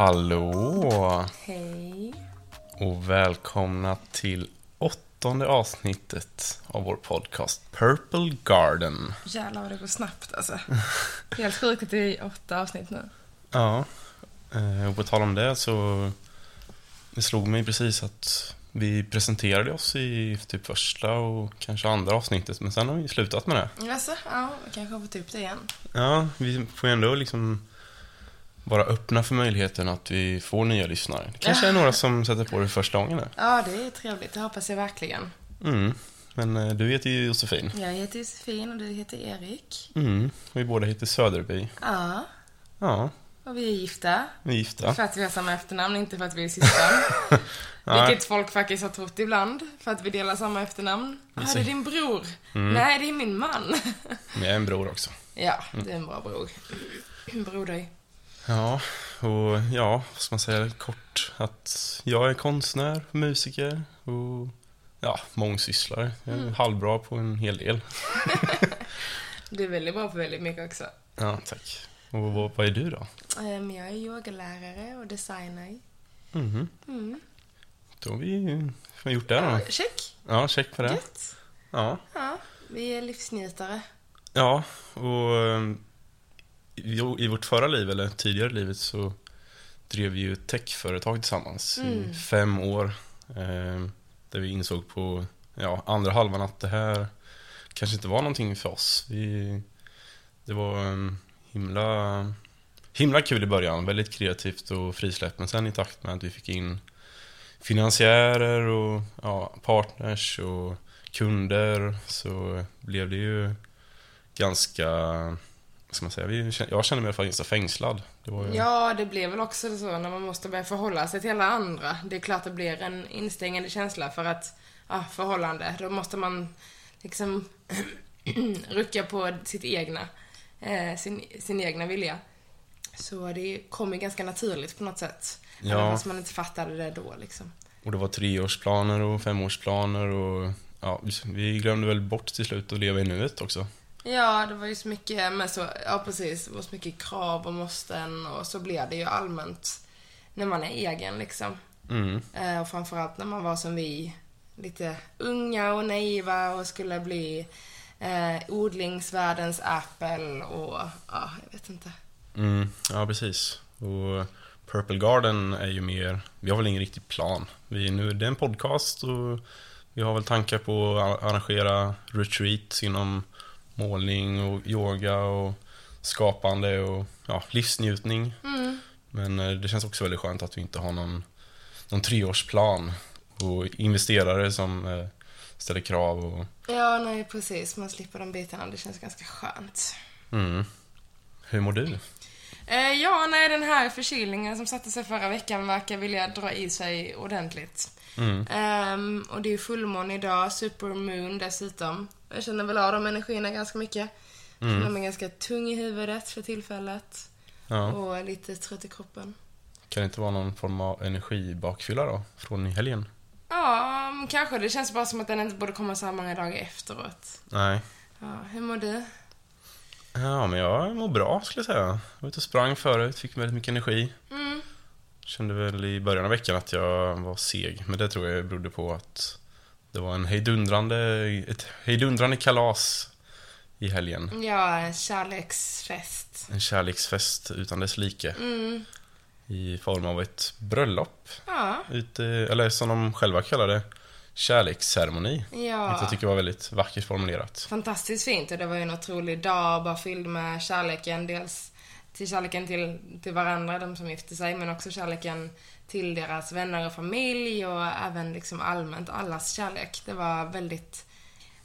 Hallå Hej. och välkomna till åttonde avsnittet av vår podcast Purple Garden. Jävlar vad det går snabbt alltså. Helt sjukt att det är åtta avsnitt nu. Ja, eh, och på tal om det så det slog mig precis att vi presenterade oss i typ första och kanske andra avsnittet men sen har vi slutat med det. Alltså, ja, vi kanske har fått upp det igen. Ja, vi får ju ändå liksom vara öppna för möjligheten att vi får nya lyssnare. Det kanske är några som sätter på det första gången nu. Ja, det är trevligt. Det hoppas jag verkligen. Mm. Men eh, du heter ju Josefin. Jag heter Josefin och du heter Erik. Mm. Och vi båda heter Söderby. Ja, Ja, och vi är gifta. vi är gifta. För att vi har samma efternamn, inte för att vi är syskon. Vilket folk faktiskt har trott ibland. För att vi delar samma efternamn. Ser- det är din bror. Nej, det är min man. Men jag är en bror också. Ja, det är en bra bror. Broder. Ja, och ja, vad ska man säga kort? Att jag är konstnär, musiker och ja, mångsysslare. Jag är halvbra på en hel del. Du är väldigt bra på väldigt mycket också. Ja, tack. Och vad, vad är du då? Ehm, Jag är yogalärare och designer. Mhm. Mm. Då har vi har gjort det då. Check. Ja, check på det. Gött. Ja. Ja, vi är livsnjutare. Ja, och eh, i, vårt förra liv, eller tidigare livet, så drev vi ju techföretag tillsammans i fem år. Eh, där vi insåg på ja, andra halvan att det här kanske inte var någonting för oss. Vi, det var en himla, himla kul i början, väldigt kreativt och frisläppt. Men sen i takt med att vi fick in finansiärer och ja, partners och kunder så blev det ju ganska, ska man säga, vi, jag kände mig i alla fall ganska fängslad. Det ju, Ja, det blir väl också så när man måste börja förhålla sig till alla andra. Det är klart det blir en instängande känsla för att, ja, förhållande. Då måste man liksom rucka på sitt egna, eh, sin, sin egna vilja. Så det kommer ganska naturligt på något sätt. Ja. Även fast man inte fattade det då liksom. Och det var treårsplaner och femårsplaner och ja, vi- vi glömde väl bort till slut att leva i nuet också. Ja, det var ju så mycket, men så, ja precis, det var så mycket krav och måsten och så blev det ju allmänt när man är egen liksom. Mm. Eh, och framförallt när man var som vi, lite unga och naiva och skulle bli eh, odlingsvärldens Apple och ja, jag vet inte. Mm, ja, precis. Och Purple Garden är ju mer, vi har väl ingen riktig plan. Vi, nu, det är en podcast och vi har väl tankar på att arrangera retreats inom målning och yoga och skapande och ja, livsnjutning. Men eh, det känns också väldigt skönt att vi inte har någon, någon treårsplan och investerare som eh, ställer krav och Ja, nej precis, man slipper de bitarna, det känns ganska skönt. mm. Hur mår du? Eh, ja, nej, den här förkylningen som satte sig förra veckan verkar vilja dra i sig ordentligt. Ehm, och det är fullmåne idag, supermoon dessutom. Jag känner väl av de energierna ganska mycket. Jag känner mig ganska tung i huvudet för tillfället. Ja. Och lite trött i kroppen. Kan det inte vara någon form av energibakfylla då? Från i helgen? Ja, mm, kanske. Det känns bara som att den inte borde komma så här många dagar efteråt. Nej. Ja, hur mår du? Ja, men jag mår bra skulle jag säga. Jag var ute och sprang förut, fick väldigt mycket energi. Mm. Kände väl i början av veckan att jag var seg, men det tror jag berodde på att det var en hejdundrande, ett hejdundrande kalas i helgen. Ja, en kärleksfest. En kärleksfest utan dess like. Mm. I form av ett bröllop. Ja. Ute, eller som de själva kallar det, kärleksceremoni. Vilket Ja. jag tycker var väldigt vackert formulerat. Fantastiskt fint och det var ju en otrolig dag bara fylld med kärleken. Dels till kärleken till, till varandra, de som gifte sig, men också kärleken till deras vänner och familj och även liksom allmänt allas kärlek. Det var väldigt,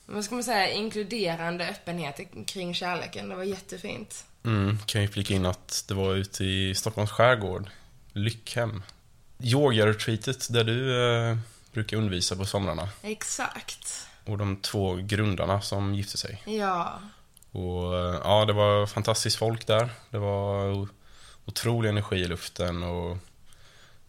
vad ska man säga, inkluderande öppenhet kring kärleken. Det var jättefint. Mm, kan ju flika in att det var ute i Stockholms skärgård, Lyckhem. Yoga-retreatet där du eh, brukar undervisa på somrarna. Exakt. Och de två grundarna som gifte sig. Ja. Och eh, ja, det var fantastiskt folk där. Det var otrolig energi i luften och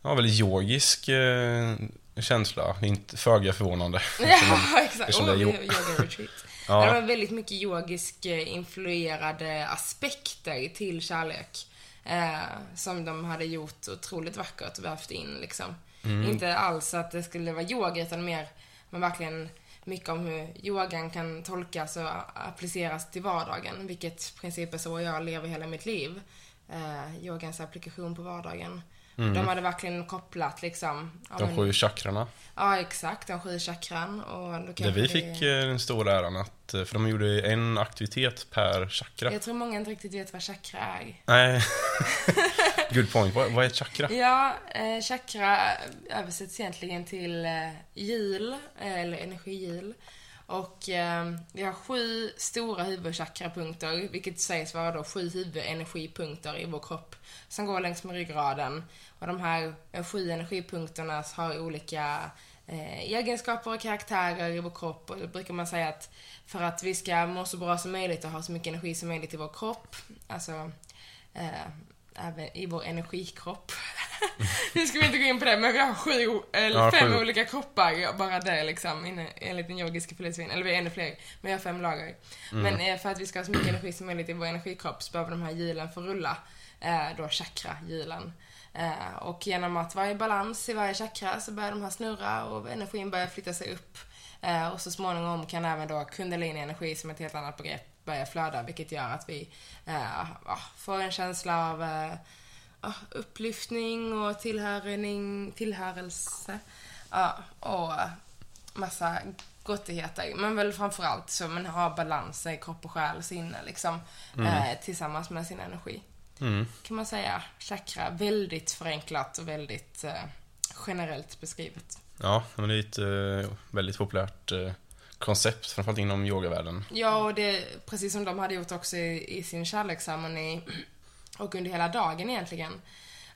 ja, väldigt yogisk eh, känsla. Inte föga förvånande. Ja, exakt. Oh, yo- yoga retreat. Ja. Det var väldigt mycket yogisk eh, influerade aspekter till kärlek. Eh, som de hade gjort otroligt vackert och vävt in liksom. Mm. Inte alls att det skulle vara yoga utan mer, men verkligen mycket om hur yogan kan tolkas och appliceras till vardagen. Vilket i princip är så jag lever hela mitt liv. Eh, yogans applikation på vardagen. De hade verkligen kopplat liksom. ja, De men- sju chakrarna. Ja, exakt. De sju chakran. Och då kanske vi det- fick eh, den stora äran att, eh, för de gjorde en aktivitet per chakra. Jag tror många inte riktigt vet vad chakra är. Nej. Good point. Vad, vad är ett chakra? Ja, eh, chakra översätts egentligen till eh, hjul, eh, eller energihjul. Och eh, vi har sju stora huvudchakrapunkter, vilket sägs vara då sju huvudenergipunkter i vår kropp, som går längs med ryggraden. Och de här eh, sju energipunkterna har olika eh, egenskaper och karaktärer i vår kropp. Och då brukar man säga att för att vi ska må så bra som möjligt och ha så mycket energi som möjligt i vår kropp, alltså eh, även i vår energikropp. nu ska vi inte gå in på det, men vi har sju, eller Ja, fem sju. olika kroppar, bara det liksom, inne- enligt den yogiska filosofin. Eller vi är ännu fler, men vi har fem lager. Men eh, för att vi ska ha så mycket energi som möjligt i vår energikropp så behöver de här hjulen få rulla. Eh, då chakra-hjulen. Eh, och genom att vara i balans i varje chakra så börjar de här snurra och energin börjar flytta sig upp. Och så småningom kan även då kundalini-energi, som är ett helt annat begrepp, börja flöda, vilket gör att vi eh, får en känsla av eh, upplyftning och tillhörning, tillhörelse. Ja, och eh, massa gottigheter. Men väl framförallt så man har balans i kropp och själ och sinne liksom. Eh, tillsammans med sin energi. Mm. Kan man säga. Chakra. Väldigt förenklat och väldigt eh, generellt beskrivet. Ja, men det är ett eh, väldigt populärt eh, koncept, framförallt inom yogavärlden. Ja, och det precis som de hade gjort också i, i sin kärleksceremoni och under hela dagen egentligen.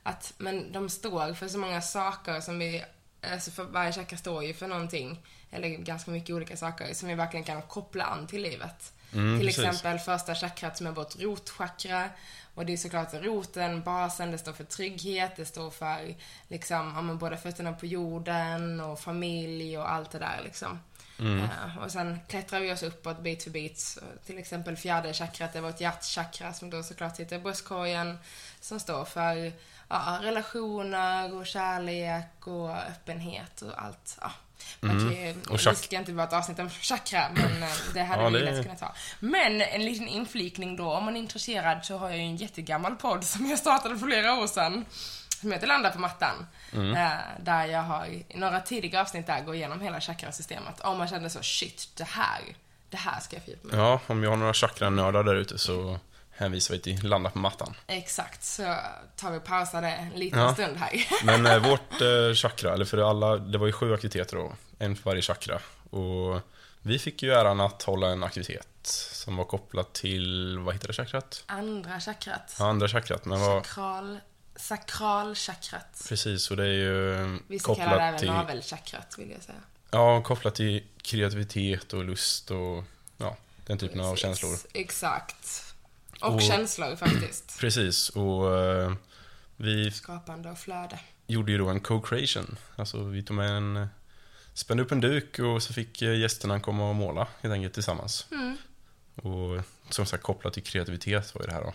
Att, men de står för så många saker som vi, alltså för varje chakra står ju för någonting, eller ganska mycket olika saker som vi verkligen kan koppla an till livet. Mm, till precis. exempel första chakrat som är vårt rotchakra. Och det är såklart roten, basen, det står för trygghet, det står för liksom, ja, men både fötterna på jorden och familj och allt det där liksom. Eh, och sen klättrar vi oss uppåt bit för bit. Så till exempel fjärde chakrat är vårt hjärtchakra som då såklart sitter i bröstkorgen. Som står för ja, relationer och kärlek och öppenhet och allt. Ja. Man kan ju, Och det chak- ska inte vara ett avsnitt om chakra, men eh, det hade Ja, vi det- lätt kunnat ha. Men en liten inflikning då, om man är intresserad så har jag ju en jättegammal podd som jag startade för flera år sedan. Som heter Landa på mattan. Mm. Eh, där jag har i några tidiga avsnitt där går igenom hela chakrasystemet. Om man känner så, shit, det här, det här ska jag fördjupa mig. Ja, om jag har några chakranördar där ute så hänvisar vi till Landa på mattan. Exakt, så tar vi och pausar det en liten Ja. stund här. Men eh, vårt eh, chakra, eller för alla, det var ju sju aktiviteter då, en för varje chakra. Och vi fick ju äran att hålla en aktivitet som var kopplad till, vad heter det chakrat? Andra chakrat. Ja, andra chakrat, men var Sakral, sakralchakrat. precis, och det är ju eh, Vissa kallar det kopplat även till, navelchakrat, vill jag säga. ja, kopplat till kreativitet och lust och ja, den typen av Precis. känslor. Exakt. Och, Och- känslor faktiskt. Precis, och eh, vi Skapande och flöde. gjorde ju då en co-creation. Alltså vi tog med en, spände upp en duk och så fick eh, gästerna komma och måla helt enkelt tillsammans. Mm. Och som sagt kopplat till kreativitet var ju det här då.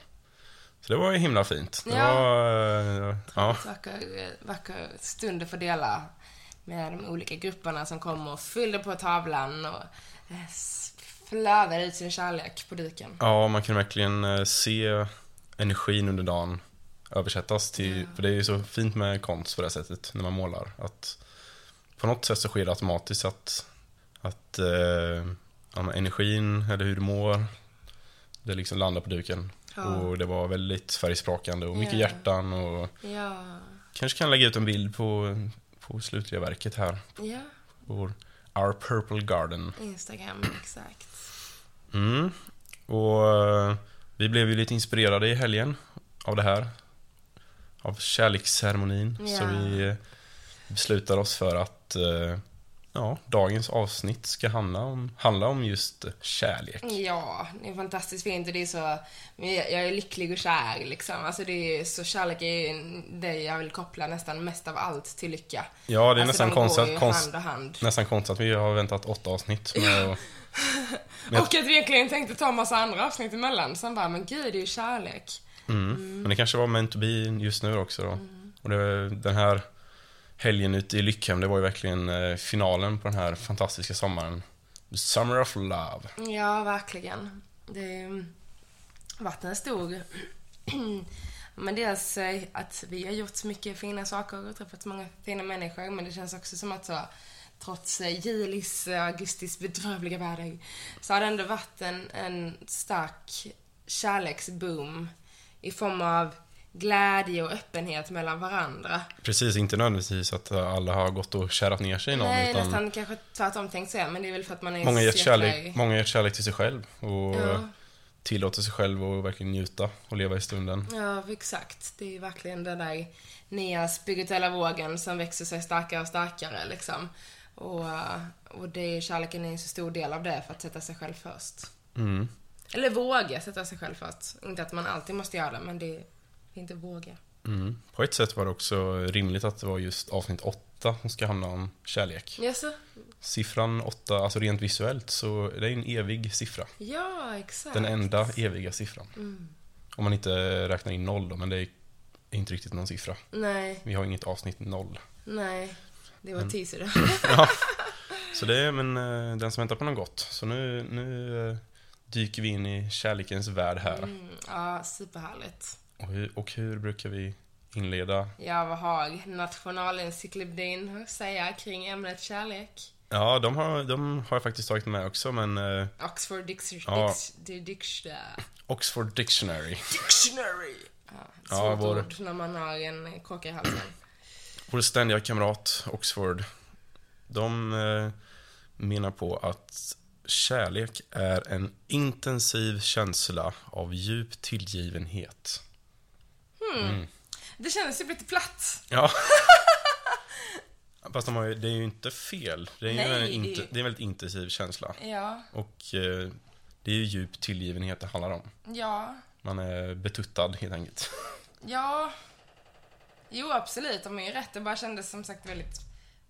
Så det var ju himla fint. Det Ja. var, eh, ja, Vacker, vacker stund att få dela med de olika grupperna som kom och fyllde på tavlan och eh, flödade ut sin kärlek på duken. ja, man kan verkligen eh, se energin under dagen översättas till, för det är ju så fint med konst på det sättet när man målar. Att på något sätt så sker det automatiskt att, att eh, ja, energin eller hur du mår, det liksom landar på duken. Ja. Och det var väldigt färgsprakande och mycket Ja. hjärtan och Ja, kanske kan lägga ut en bild på, på slutliga verket här. ja, Vår Our Purple Garden. Instagram, exakt. Mm. Och eh, vi blev ju lite inspirerade i helgen av det här. Av kärleksceremonin. Så vi eh, beslutar oss för att eh, ja, dagens avsnitt ska handla om, handla om just kärlek. Ja, det är fantastiskt fint och det är så, jag är lycklig och kär liksom. Alltså det är så, kärlek är det jag vill koppla nästan mest av allt till lycka. Ja, det är alltså, nästan konstigt, konst, nästan konstigt att vi har väntat åtta avsnitt med Men jag- Och att vi egentligen tänkte ta en massa andra avsnitt emellan. Sen bara, men gud, det är ju kärlek. Mm. Men det kanske var meant to be just nu också då. Och det, den här helgen ute i Lyckhem, det var ju verkligen eh, finalen på den här fantastiska sommaren. The Summer of Love. Ja, verkligen. Det mm, varit stor... men dels eh, att vi har gjort så mycket fina saker och träffat så många fina människor, men det känns också som att så, trots eh, julis och augustis bedrövliga väder, så har det ändå varit en, en stark kärleksboom i form av glädje och öppenhet mellan varandra. Precis, inte nödvändigtvis att alla har gått och kärat ner sig i någon. Nej, utan nästan kanske tvärtom tänkt säga, men det är väl för att man är många gett kärlek, många gett kärlek till sig själv och Ja. tillåter sig själv att verkligen njuta och leva i stunden. Ja, exakt. Det är verkligen den där nya spirituella vågen som växer sig starkare och starkare liksom. Och, eh, och det är kärleken är en så stor del av det för att sätta sig själv först. Mm. Eller våga sätta sig själv först. Inte att man alltid måste göra det, men det är inte våga. Mm. På ett sätt var det också rimligt att det var just avsnitt åtta som ska handla om kärlek. Jaså? Siffran åtta, alltså rent visuellt, så det är en evig siffra. Ja, exakt. Den enda eviga siffran. Mm. Om man inte räknar in noll då, men det är inte riktigt någon siffra. Nej, Vi har inget avsnitt noll. nej. Det var teaser då. Ja. Så det är men eh, den som väntar på något gott. Så nu, nu eh, dyker vi in i kärlekens värld här. Mm, ja, superhärligt. Och, hur, och hur brukar vi inleda? Ja, vad har Nationalencyklopedin att säga kring ämnet kärlek? Ja, de har, de har jag faktiskt tagit med också, men eh, Oxford Dictionary. Ja. Dix. Oxford Dictionary. Dictionary! Ja, Ja, vår- ord när man har en kråka i halsen. Vår ständiga kamrat Oxford, de eh, menar på att kärlek är en intensiv känsla av djup tillgivenhet. Det kändes ju lite platt. Ja. Fast de har ju, det är ju inte fel. Det är ju Nej, en, inte, det är en väldigt intensiv känsla. Ja, Och eh, det är ju djup tillgivenhet det handlar om. ja, Man är betuttad helt enkelt. ja. Jo, absolut. De är ju rätt. Det bara kändes som sagt väldigt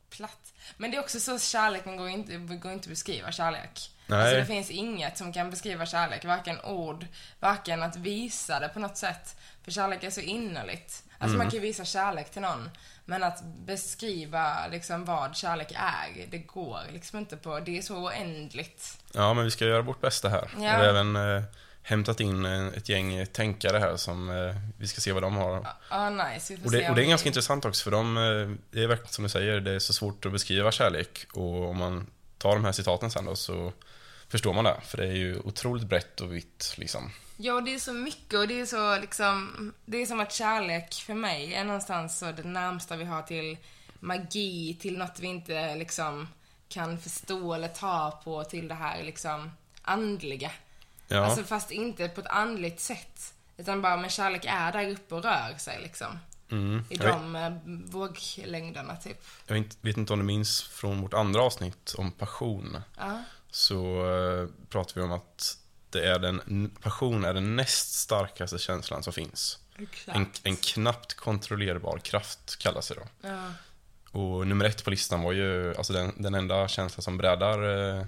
platt. Men det är också så kärleken går inte, går inte att beskriva kärlek. Nej. Alltså det finns inget som kan beskriva kärlek, varken ord, varken att visa det på något sätt. För kärlek är så innerligt. Alltså man kan ju visa kärlek till någon, men att beskriva liksom vad kärlek är, det går liksom inte på, det är så oändligt. Ja, men vi ska göra vårt bästa här. Ja. Vi har även eh, hämtat in eh, ett gäng tänkare här som eh, vi ska se vad de har. Ja, nice. Vi får Och se det, och om det är vi- ganska intressant också för de, eh, det är verkligen som du säger, det är så svårt att beskriva kärlek. Och om man tar de här citaten sen då så förstår man det. För det är ju otroligt brett och vitt liksom. Ja, det är så mycket och det är så liksom, det är som att kärlek för mig är någonstans så det närmsta vi har till magi, till något vi inte liksom kan förstå eller ta på, till det här liksom andliga. Ja, Alltså fast inte på ett andligt sätt. Utan bara, men kärlek är där uppe och rör sig liksom. mm. I jag, vet, de eh, våglängderna typ. jag vet, inte om du minns från vårt andra avsnitt om passion. Ja. Så eh, pratar vi om att det är den, passion är den näst starkaste känslan som finns. En, en knappt kontrollerbar kraft kallas det då. Ja, Och nummer ett på listan var ju, alltså den, den enda känslan som breddar eh,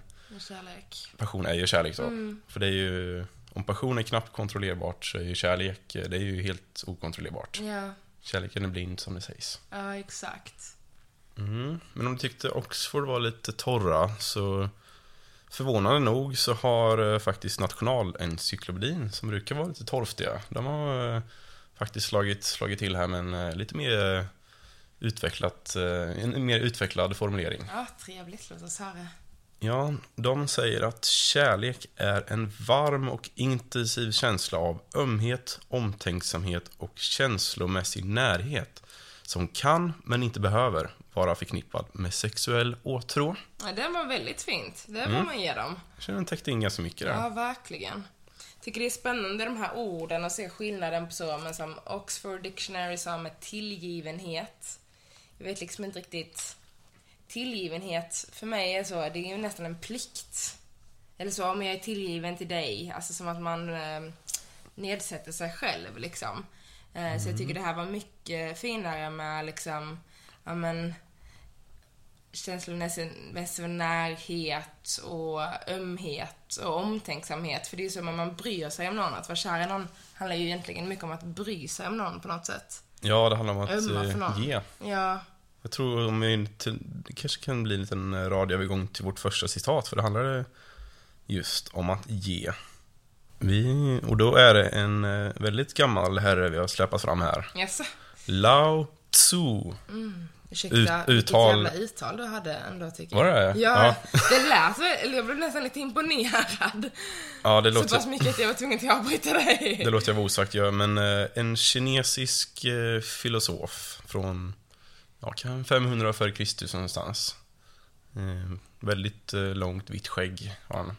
passion är ju kärlek då. Mm. För det är ju, om passion är knappt kontrollerbart så är ju kärlek, eh, det är ju helt okontrollerbart. Ja, Kärleken är blind som det sägs. ja exakt. Mm. Men om du tyckte Oxford var lite torra så förvånande nog så har eh, faktiskt Nationalencyklopedin som brukar vara lite torftiga. De har eh, faktiskt slagit, slagit till här med en eh, lite mer utvecklat, en mer utvecklad formulering. Ja, trevligt. Låt oss höra. Ja, de säger att kärlek är en varm och intensiv känsla av ömhet, omtänksamhet och känslomässig närhet som kan, men inte behöver, vara förknippad med sexuell åtrå. Ja, den var väldigt fint. Det Mm. får man ge dem. Jag känner den täckte in ganska mycket där. Ja, verkligen. Tycker det är spännande de här orden och se skillnaden på så, men som Oxford Dictionary sa med tillgivenhet. Jag vet liksom inte riktigt. Tillgivenhet för mig är så, det är ju nästan en plikt. Eller så, om jag är tillgiven till dig, alltså som att man eh, nedsätter sig själv liksom. Eh, Så jag tycker det här var mycket finare med liksom, ja men, känslomässig närhet och ömhet och omtänksamhet. För det är så att man bryr sig om någon. Att vara kär i någon handlar ju egentligen mycket om att bry sig om någon på något sätt. Ja, det handlar om att eh, ge. Ja, Jag tror om vi det kanske kan bli en liten eh, radioövergång till vårt första citat, för det handlar just om att ge. Vi, och då är det en eh, väldigt gammal herre vi har släpat fram här. jaså? Lao Tzu. Ursäkta, Ut- vilket uttal- jävla uttal du hade ändå tycker Var jag. det? Ja, Ja. det lät eller jag blev nästan lite imponerad. Ja, det Så låter, pass mycket att jag var tvungen att avbryta dig. det låter jag vara osagt, ja, men eh, en kinesisk eh, filosof från ja, kan 500 före Kristus någonstans. Eh, väldigt långt vitt skägg har han.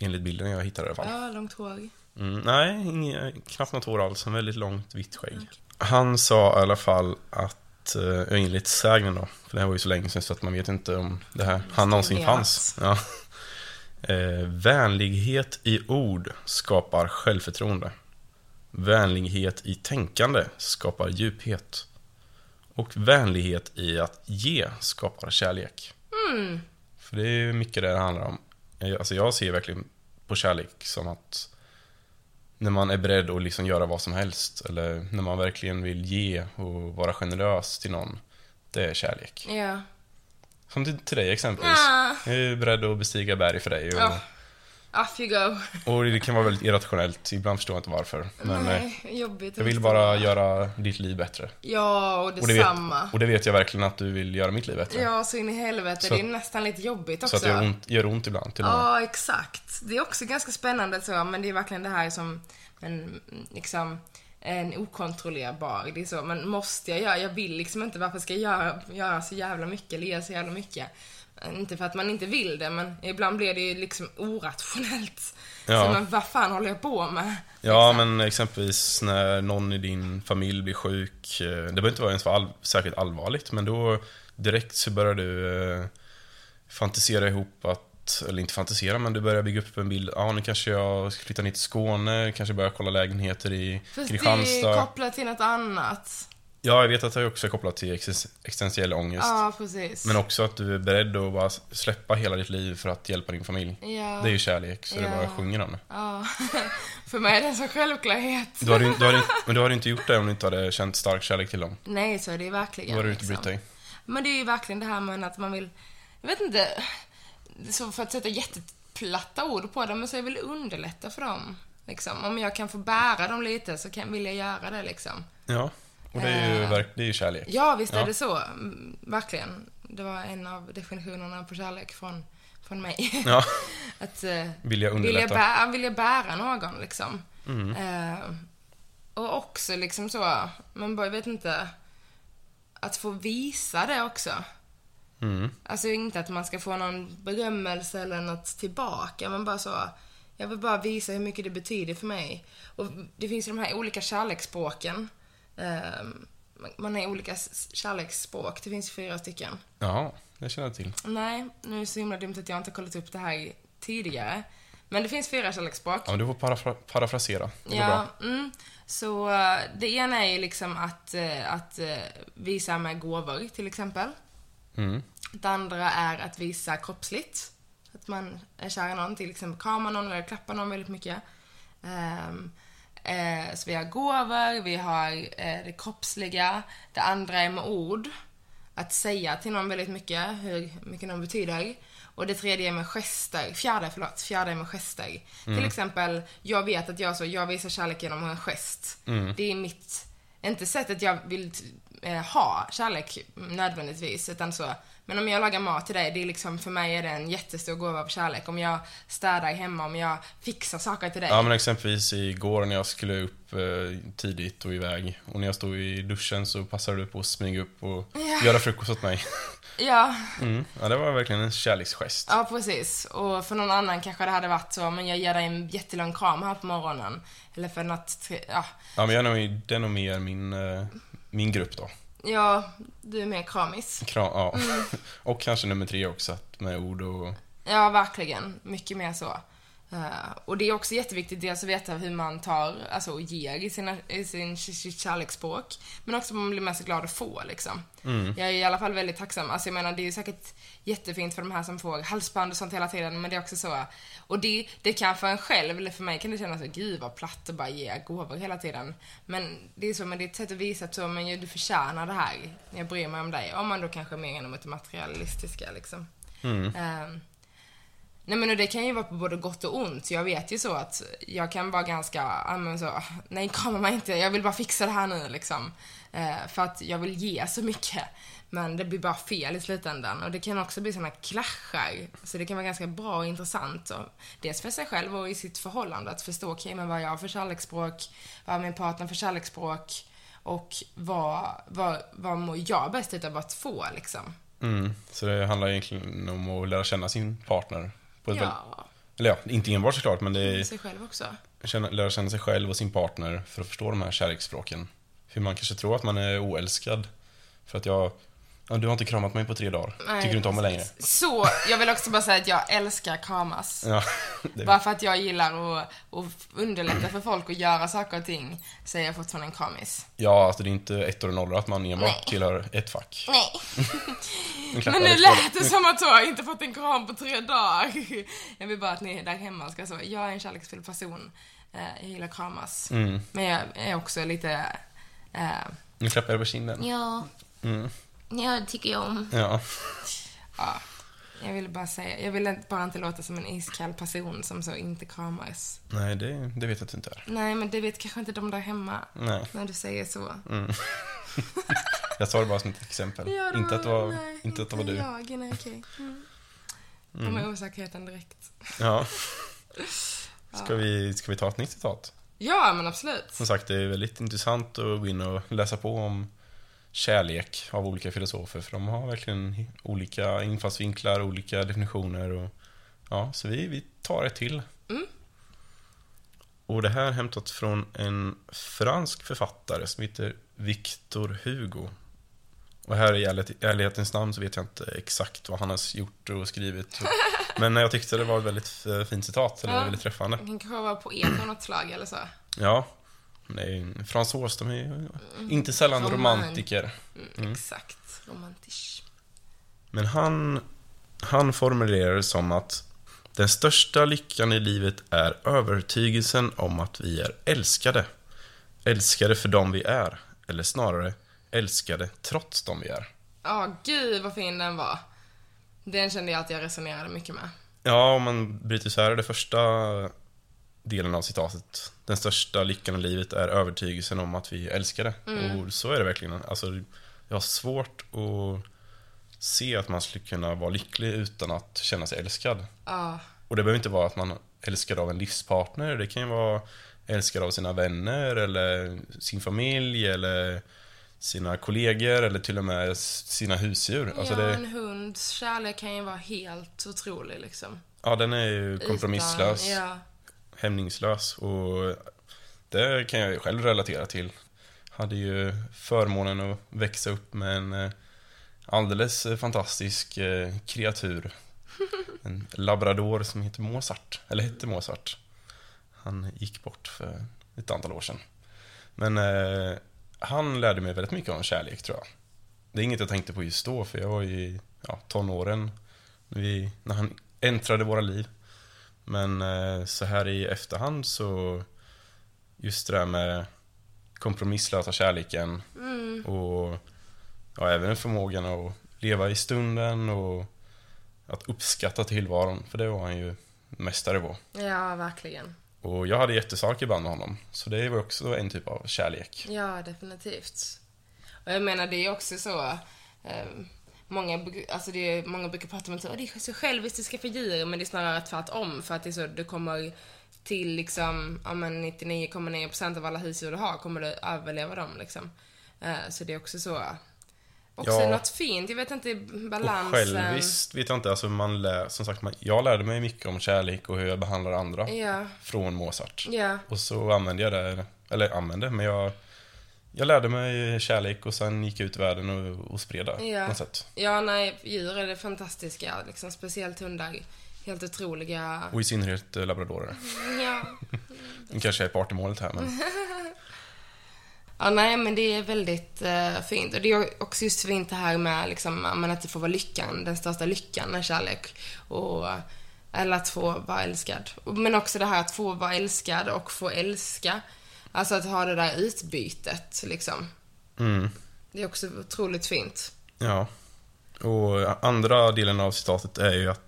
Enligt bilden jag hittade i alla fall. Ja, långt hår. Mm, nej, inga, knappt något hår alls. En väldigt långt vitt skägg. Han sa i alla fall att, eh, enligt sägnen då, för det här var ju så länge sedan så att man vet inte om det här han någonsin fanns. Ja. Eh, vänlighet i ord skapar självförtroende. Vänlighet i tänkande skapar djuphet. Och vänlighet i att ge skapar kärlek. Mm. För det är ju mycket det det handlar om. Eh, Alltså jag ser verkligen på kärlek som att när man är beredd att liksom göra vad som helst eller när man verkligen vill ge och vara generös till någon. Det är kärlek. Ja. Som till, till dig exempelvis. Ja. Jag är beredd att bestiga berg för dig. Och, Ja. Off you go. och det kan vara väldigt irrationellt. Ibland förstår jag inte varför. Men eh, Nej, jobbigt. jag vill bara göra ditt liv bättre. Ja, och Och det, detsamma. och det vet jag verkligen att du vill göra mitt liv bättre. Ja, så in i helvete. Så det är nästan lite jobbigt också. Så att det gör ont, gör ont ibland till. Ja, exakt. Det är också ganska spännande så, men det är verkligen det här som en, liksom, en okontrollerbar. Det är så, men måste jag göra? Jag vill liksom inte. Varför ska jag göra, göra så jävla mycket eller ge så jävla mycket? Inte för att man inte vill det, men ibland blir det ju liksom orationellt. Ja. Så men vad fan håller jag på med? Ja, Liksom. men exempelvis när någon i din familj blir sjuk. eh, Det behöver inte vara ens vara all, särskilt allvarligt, men då direkt så börjar du eh, fantisera ihop att, eller inte fantisera, men du börjar bygga upp en bild. Ja, nu kanske jag ska flytta ner till Skåne, kanske börja kolla lägenheter i Fast det är Kristianstad. kopplat till något annat. Ja, jag vet att det också är kopplat till exis- existentiell ångest. Ja, precis. Men också att du är beredd att bara släppa hela ditt liv för att hjälpa din familj. Ja. Det är ju kärlek, så det Ja. bara sjunger om det. Ja. för mig är det en sån självklarhet. Du hade, du hade, men du hade inte gjort det om du inte hade känt stark kärlek till dem. Nej, så är det ju verkligen. Då hade du inte liksom. brytt dig. Men det är ju verkligen det här med att man vill, jag vet inte, så för att sätta jätteplatta ord på det, men så jag vill underlätta för dem. Liksom. Om jag kan få bära dem lite så kan, vill jag göra det liksom. Ja, och det är ju, Eh. det är ju kärlek. Ja, visst är Ja. det så. Mm, Verkligen. Det var en av definitionerna på kärlek från, från mig. Ja, att eh, vilja vilja, underlätta. bära, vilja bära någon liksom. Mm. Eh, och också liksom så, men bara, jag vet inte, att få visa det också. Mm. Alltså inte att man ska få någon berömmelse eller något tillbaka, men bara så. Jag vill bara visa hur mycket det betyder för mig. Och det finns ju de här olika kärleksspråken. Ehm, man- man har olika kärleksspråk. Det finns fyra stycken. Ja, det känner jag till. Nej, nu är det så himla dumt att jag inte har kollat upp det här tidigare. Men det finns fyra kärleksspråk. Ja, du får parafra- parafrasera. Det Ja, bra. mm. Så eh, det ena är ju liksom att, eh, att eh, visa med gåvor, till exempel. Mm. Det andra är att visa kroppsligt. Att man är kär i någon, till exempel krama någon eller klappa någon väldigt mycket. Ehm, eh, så vi har gåvor, vi har eh, det kroppsliga. Det andra är med ord. Att säga till någon väldigt mycket, hur mycket någon betyder. Och det tredje är med gester. Fjärde, förlåt. Fjärde är med gester. Till exempel, jag vet att jag så, jag visar kärlek genom en gest. Det är mitt, inte sättet jag vill eh, ha kärlek nödvändigtvis, utan så. Men om jag lagar mat till dig, det är liksom, för mig är det en jättestor gåva av kärlek. Om jag städar hemma, om jag fixar saker till dig. Ja, men exempelvis igår när jag skulle upp eh, tidigt och iväg. Och när jag stod i duschen så passade du på att smyga upp och Ja. göra frukost åt mig. Ja, Mm. Ja, det var verkligen en kärleksgest. Ja, precis. Och för någon annan kanske det hade varit så, men jag ger dig en jättelång kram här på morgonen. Eller för något, ja. Ja, men jag är nog, det är nog mer min, eh, min grupp då. Ja, du är mer kramis. Kram, ja. Mm. och kanske nummer tre också, med ord och... Ja, verkligen. Mycket mer så. Eh, och det är också jätteviktigt dels att veta hur man tar, alltså och ger i, sina, i sin, kärleksspråk. Men också att man blir mest glad att få liksom. Jag är i alla fall väldigt tacksam. Alltså jag menar det är säkert jättefint för de här som får halsband och sånt hela tiden. Men det är också så. Och det, det kan för en själv, eller för mig kan det kännas så, gud vad platt att bara ge gåvor hela tiden. Men det är så, men det är ett sätt att visa att så, men du förtjänar det här. Jag bryr mig om dig. Om man då kanske är mer genom det materialistiska liksom. Ehm, Nej men och det kan ju vara på både gott och ont. Jag vet ju så att jag kan vara ganska, ja men så, ah, nej krama mig inte, jag vill bara fixa det här nu liksom. Eh, för att jag vill ge så mycket. Men det blir bara fel i slutändan. Och det kan också bli sådana klaschar. Så det kan vara ganska bra och intressant. Och dels för sig själv och i sitt förhållande. Att förstå, okej okay, men vad har jag för kärleksspråk? Vad har min partner för kärleksspråk? Och vad, vad, vad mår jag bäst utav att få liksom? Mm. Så det handlar egentligen om att lära känna sin partner. På ett Ja, eller ja, inte enbart såklart, men det är sig själv också. känna, lära känna sig själv och sin partner för att förstå de här kärleksspråken. Hur man kanske tror att man är oälskad. För att jag, ja, du har inte kramat mig på tre dagar. Nej, Tycker du inte om mig längre? Så, jag vill också bara säga att jag älskar kramas. Ja, Bara för att jag gillar att, att underlätta för folk att göra saker och ting, så är jag fortfarande en kramis. ja alltså det är inte ett och nollor att man enbart tillhör ett fack. Nej. Men nu lät det som att jag inte fått en kram på tre dagar. Jag vill bara att ni där hemma ska så. Jag är en kärleksfull person. Eh, Jag gillar kramas. Mm. Men jag är också lite... eh, Nu klappar jag på kinden. Ja, Mm. Ja, det tycker jag om. Ja. Ja, jag ville bara säga, jag ville bara inte låta som en iskall person som så inte kramas. Nej, det, det vet jag att du inte är. Nej, men det vet kanske inte de där hemma Nej. när du säger så. Mm. Jag sa det bara som ett exempel. Ja, inte, att det var, nej, inte att det var du. jag, nej, okej. Mm. Kommer osäkerheten direkt. Ja. Ska vi, ska vi ta ett nytt citat? Ja, men absolut. Som sagt, det är väldigt intressant att gå in och läsa på om kärlek av olika filosofer. För de har verkligen olika infallsvinklar, olika definitioner. Och, ja, så vi, vi tar ett till. Mm. Och det här är hämtat från en fransk författare som heter Victor Hugo. Och här i ärlighet- ärlighetens namn så vet jag inte exakt vad han har gjort och skrivit. Men jag tyckte det var ett väldigt eh, fint citat, eller Ja. väldigt träffande. Han kanske var poet av något slag eller så. Ja, nej, François, de är ju inte sällan Roman- romantiker. Mm, Exakt. Romantisch. Men han, han formulerar det som att den största lyckan i livet är övertygelsen om att vi är älskade. Älskade för dem vi är, eller snarare älskade trots dem vi är. Ja, gud vad fin den var. Den kände jag att jag resonerade mycket med. Ja, om man bryter så här det första delen av citatet. Den största lyckan i livet är övertygelsen om att vi är älskade. Och så är det verkligen. Alltså, jag har svårt att se att man skulle kunna vara lycklig utan att känna sig älskad. Ja, Och det behöver inte vara att man är älskad av en livspartner. Det kan ju vara älskad av sina vänner eller sin familj eller sina kollegor eller till och med sina husdjur. Alltså ja det, en hunds kärlek kan ju vara helt otrolig liksom. ja, den är ju kompromisslös. Utan, ja. Hämningslös och det kan jag ju själv relatera till. Hade ju förmånen att växa upp med en eh, alldeles eh, fantastisk eh, kreatur. En labrador som heter Mozart, eller hette Mozart. Han gick bort för ett antal år sedan. Men eh, han lärde mig väldigt mycket om kärlek tror jag. Det är inget jag tänkte på just då, för jag var ju i ja, tonåren när, vi, när han äntrade våra liv. Men eh, så här i efterhand så just det där med kompromisslösa kärleken Mm. och ja, även förmågan att leva i stunden och att uppskatta tillvaron, för det var han ju mästare på. ja, verkligen. Och jag hade jättestark ibland med honom, så det var också en typ av kärlek. Ja, definitivt. Och jag menar, det är också så... Många, alltså det är, många brukar prata om att så, "Åh, det är så självistiska för djur, men det är snarare tvärtom. För att det är så, du kommer till liksom, ja men 99,9% av alla husdjur du har kommer du överleva dem liksom. Eh, så det är också så... Också Ja. något fint, jag vet inte, Och balansen. själviskt vet jag inte, alltså man lär, som sagt, man, jag lärde mig mycket om kärlek och hur jag behandlar andra Ja, från Mozart. ja, Och så använde jag det, eller använde, men jag, jag lärde mig kärlek och sen gick jag ut i världen och, och spred det Ja. Ja, nej, djur är det fantastiska. Liksom, speciellt hundar. helt otroliga... Och i synnerhet eh, labradorer. Ja. De kanske är partymålet här, men Ja, nej, men det är väldigt eh, fint. Och det är också just fint det här med liksom, att inte får vara lyckan, den största lyckan är kärlek. Och, eller att få vara älskad. Men också det här att få vara älskad och få älska. Alltså att ha det där utbytet, liksom. mm, Det är också otroligt fint. ja. Och andra delen av citatet är ju att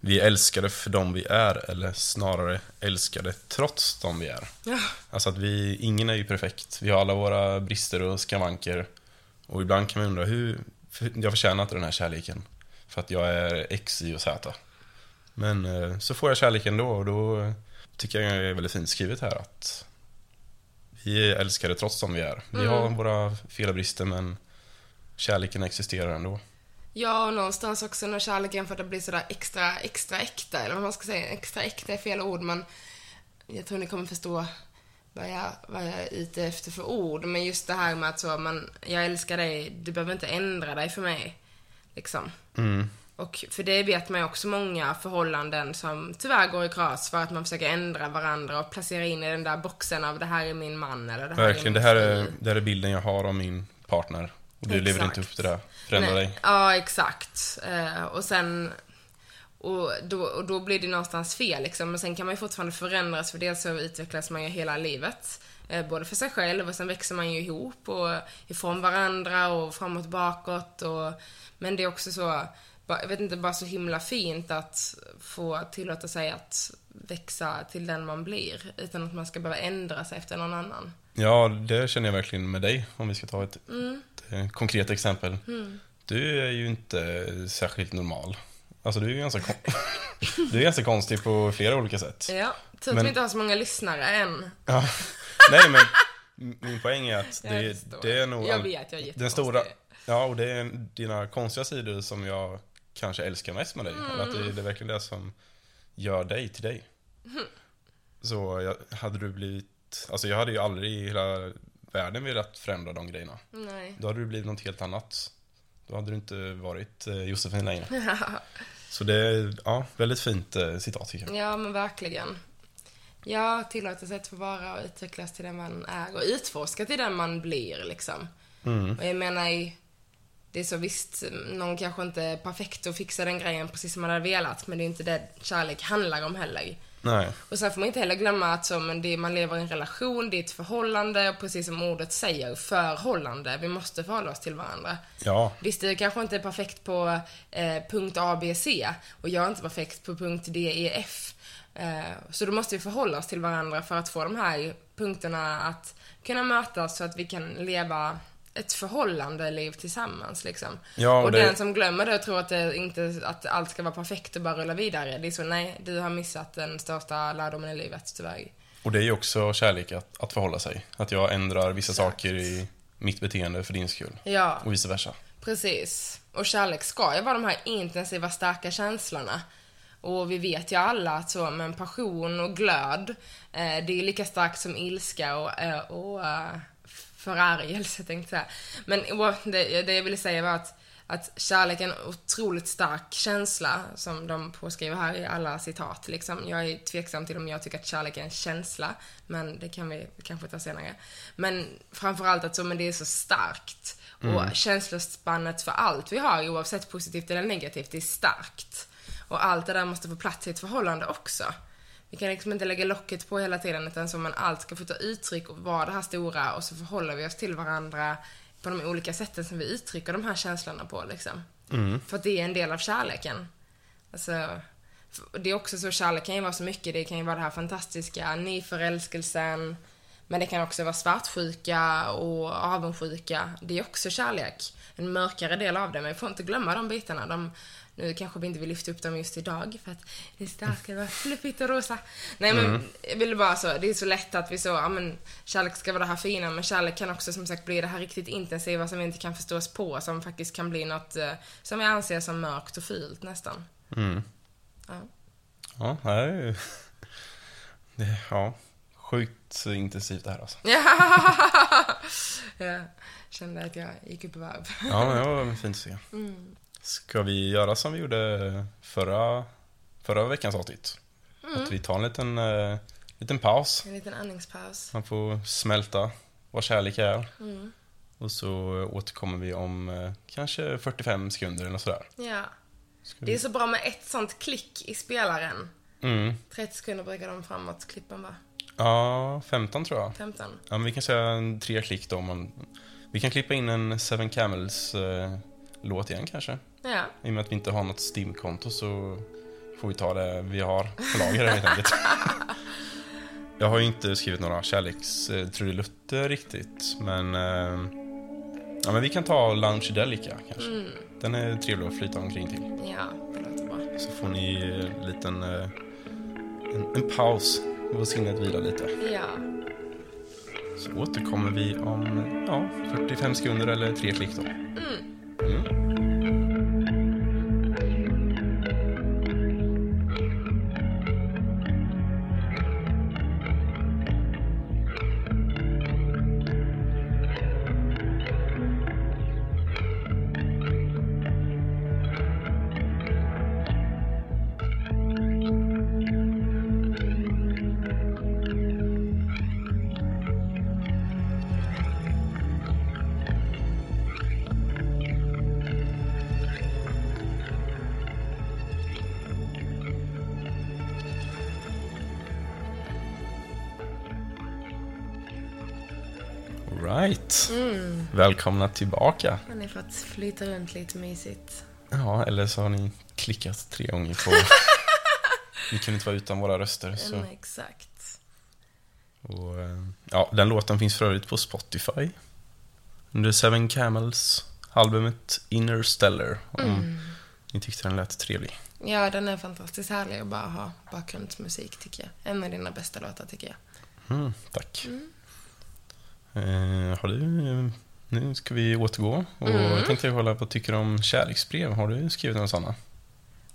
vi är älskade för dem vi är, eller snarare älskade trots dem vi är. Ja, Alltså att vi, ingen är ju perfekt. Vi har alla våra brister och skavanker. Och ibland kan man undra hur, jag förtjänar inte den här kärleken. För att jag är X, Y och Z. Men eh, så får jag kärleken då och då tycker jag det är väldigt fint skrivet här att vi är älskade trots som vi är. Vi har våra fel och brister men kärleken existerar ändå. Ja, och någonstans också när kärleken får det bli sådär extra, extra äkta, eller vad man ska säga. Extra äkta är fel ord, men jag tror ni kommer förstå vad jag, vad jag är ute efter för ord. Men just det här med att så, man, jag älskar dig, du behöver inte ändra dig för mig. Liksom. Mm. Och för det vet man ju också många förhållanden som tyvärr går i kras för att man försöker ändra varandra och placera in i den där boxen av det här är min man eller det här Verkligen, är det min här fru. är, det här är bilden jag har av min partner. Och du lever Exakt. inte upp till det. Förändra Nej. dig. Ja, exakt. Eh, och sen... Och då, och då blir det någonstans fel liksom. Men sen kan man ju fortfarande förändras för dels så utvecklas man ju hela livet. Eh, både för sig själv och sen växer man ju ihop och ifrån varandra och framåt bakåt och... Men det är också så, jag vet inte, bara så himla fint att få tillåta sig att växa till den man blir utan att man ska behöva ändra sig efter någon annan. Ja, det känner jag verkligen med dig, om vi ska ta ett, Mm. ett eh, konkret exempel. Du är ju inte särskilt normal. Alltså du är ju ganska, kon- du är ganska konstig på flera olika sätt. Ja, tur att vi inte har så många lyssnare än. Ja. Nej, men min poäng är att det, det är nog Jag vet, jag är den stora... Ja, och det är dina konstiga sidor som jag kanske älskar mest med dig. Eller att det, det är verkligen det som gör dig till dig. Så jag, hade du blivit... Alltså jag hade ju aldrig i hela världen velat förändra de grejerna. Nej. Då hade du blivit något helt annat. Då hade du inte varit eh, Josefin längre. Så det är, ja, väldigt fint eh, citat tycker jag. Ja, men verkligen. Ja, tillåta sig att få vara och utvecklas till den man är och utforska till den man blir liksom. Mm. Och jag menar, i- det är så visst, någon kanske inte är perfekt och fixar den grejen precis som man hade velat, men det är inte det kärlek handlar om heller. Nej. Och sen får man inte heller glömma att men det, man lever i en relation, det är ett förhållande och precis som ordet säger, förhållande. Vi måste förhålla oss till varandra. Ja, Visst, du kanske inte är perfekt på eh, punkt A, B, C och jag är inte perfekt på punkt D, E, F. Eh, så då måste vi förhålla oss till varandra för att få de här punkterna att kunna mötas så att vi kan leva ett förhållande liv tillsammans liksom. Ja, och och det- den som glömmer det och tror att, det inte, att allt ska vara perfekt och bara rulla vidare, det är så, nej, du har missat den största lärdomen i livet tyvärr. och det är ju också kärlek att, att förhålla sig. Att jag ändrar vissa saker i mitt beteende för din skull. Ja. Och vice versa. Precis. Och kärlek ska ju vara de här intensiva, starka känslorna. Och vi vet ju alla att så, men passion och glöd, eh, det är lika starkt som ilska och, eh, och eh, förargelse, tänkte jag säga. Men det, det jag ville säga var att, att kärlek är en otroligt stark känsla, som de påskriver här i alla citat. Liksom. Jag är tveksam till om jag tycker att kärlek är en känsla, men det kan vi kanske ta senare. Men framförallt att så, men det är så starkt. Och känslospannet för allt vi har, oavsett positivt eller negativt, det är starkt. Och allt det där måste få plats i ett förhållande också. Vi kan liksom inte lägga locket på hela tiden utan så man allt ska få ta uttryck och vara det här stora och så förhåller vi oss till varandra på de olika sätten som vi uttrycker de här känslorna på liksom. För att det är en del av kärleken. Alltså, det är också så, kärlek kan ju vara så mycket. Det kan ju vara det här fantastiska, nyförälskelsen. Men det kan också vara svartsjuka och avundsjuka. Det är också kärlek. En mörkare del av det, men vi får inte glömma de bitarna. De, nu kanske vi inte vill lyfta upp dem just idag för att det ska vara fluffigt och rosa. Nej men, jag vill bara så, det är så lätt att vi så, ja men kärlek ska vara det här fina, men kärlek kan också som sagt bli det här riktigt intensiva som vi inte kan förstå oss på, som faktiskt kan bli något eh, som vi anser som mörkt och fult nästan. Mm. Ja. Ja, det är ju... Det, ja, sjukt intensivt det här alltså. jag kände att jag gick upp i varv. Ja, det var fint att se. Ska vi göra som vi gjorde förra, förra veckans avsnitt. Att vi tar en liten, eh, liten paus. En liten andningspaus. Man får smälta vad kärlek är. Mm. Och så återkommer vi om eh, kanske 45 sekunder eller sådär. Ja. Ska Det är vi... så bra med ett sånt klick i spelaren. mm. 30 sekunder brukar de framåt klippen vara. Ja, 15 tror jag. 15. Ja, men vi kan säga tre klick då. Man... Vi kan klippa in en Seven Camels eh, låt igen kanske. Ja. I och med att vi inte har något Steam-konto så får vi ta det vi har på lager helt enkelt. Jag har ju inte skrivit några kärlekstrudelutter riktigt, men... Eh, ja, men vi kan ta Lounge Delica kanske. Mm. Den är trevlig att flyta omkring till. Ja, det låter bra. Så får ni en liten... eh, En, en paus och sinnet vila lite. Ja. Så återkommer vi om ja, 45 sekunder eller tre klick då. Mm. Right. Välkomna tillbaka. Har ni fått flyta runt lite mysigt? Ja, eller så har ni klickat tre gånger på... Ni kunde inte vara utan våra röster. Så. Mm, exakt. Och, eh, ja, den låten finns för övrigt på Spotify. Under Seven Camels, albumet Interstellar. Om ni tyckte den lät trevlig. Ja, den är fantastiskt härlig att bara ha bakgrundsmusik tycker jag. En av dina bästa låtar tycker jag. Mm, tack. Eh, har du... Nu ska vi återgå. Och jag tänkte kolla vad du tycker om kärleksbrev. Har du skrivit någon sådana?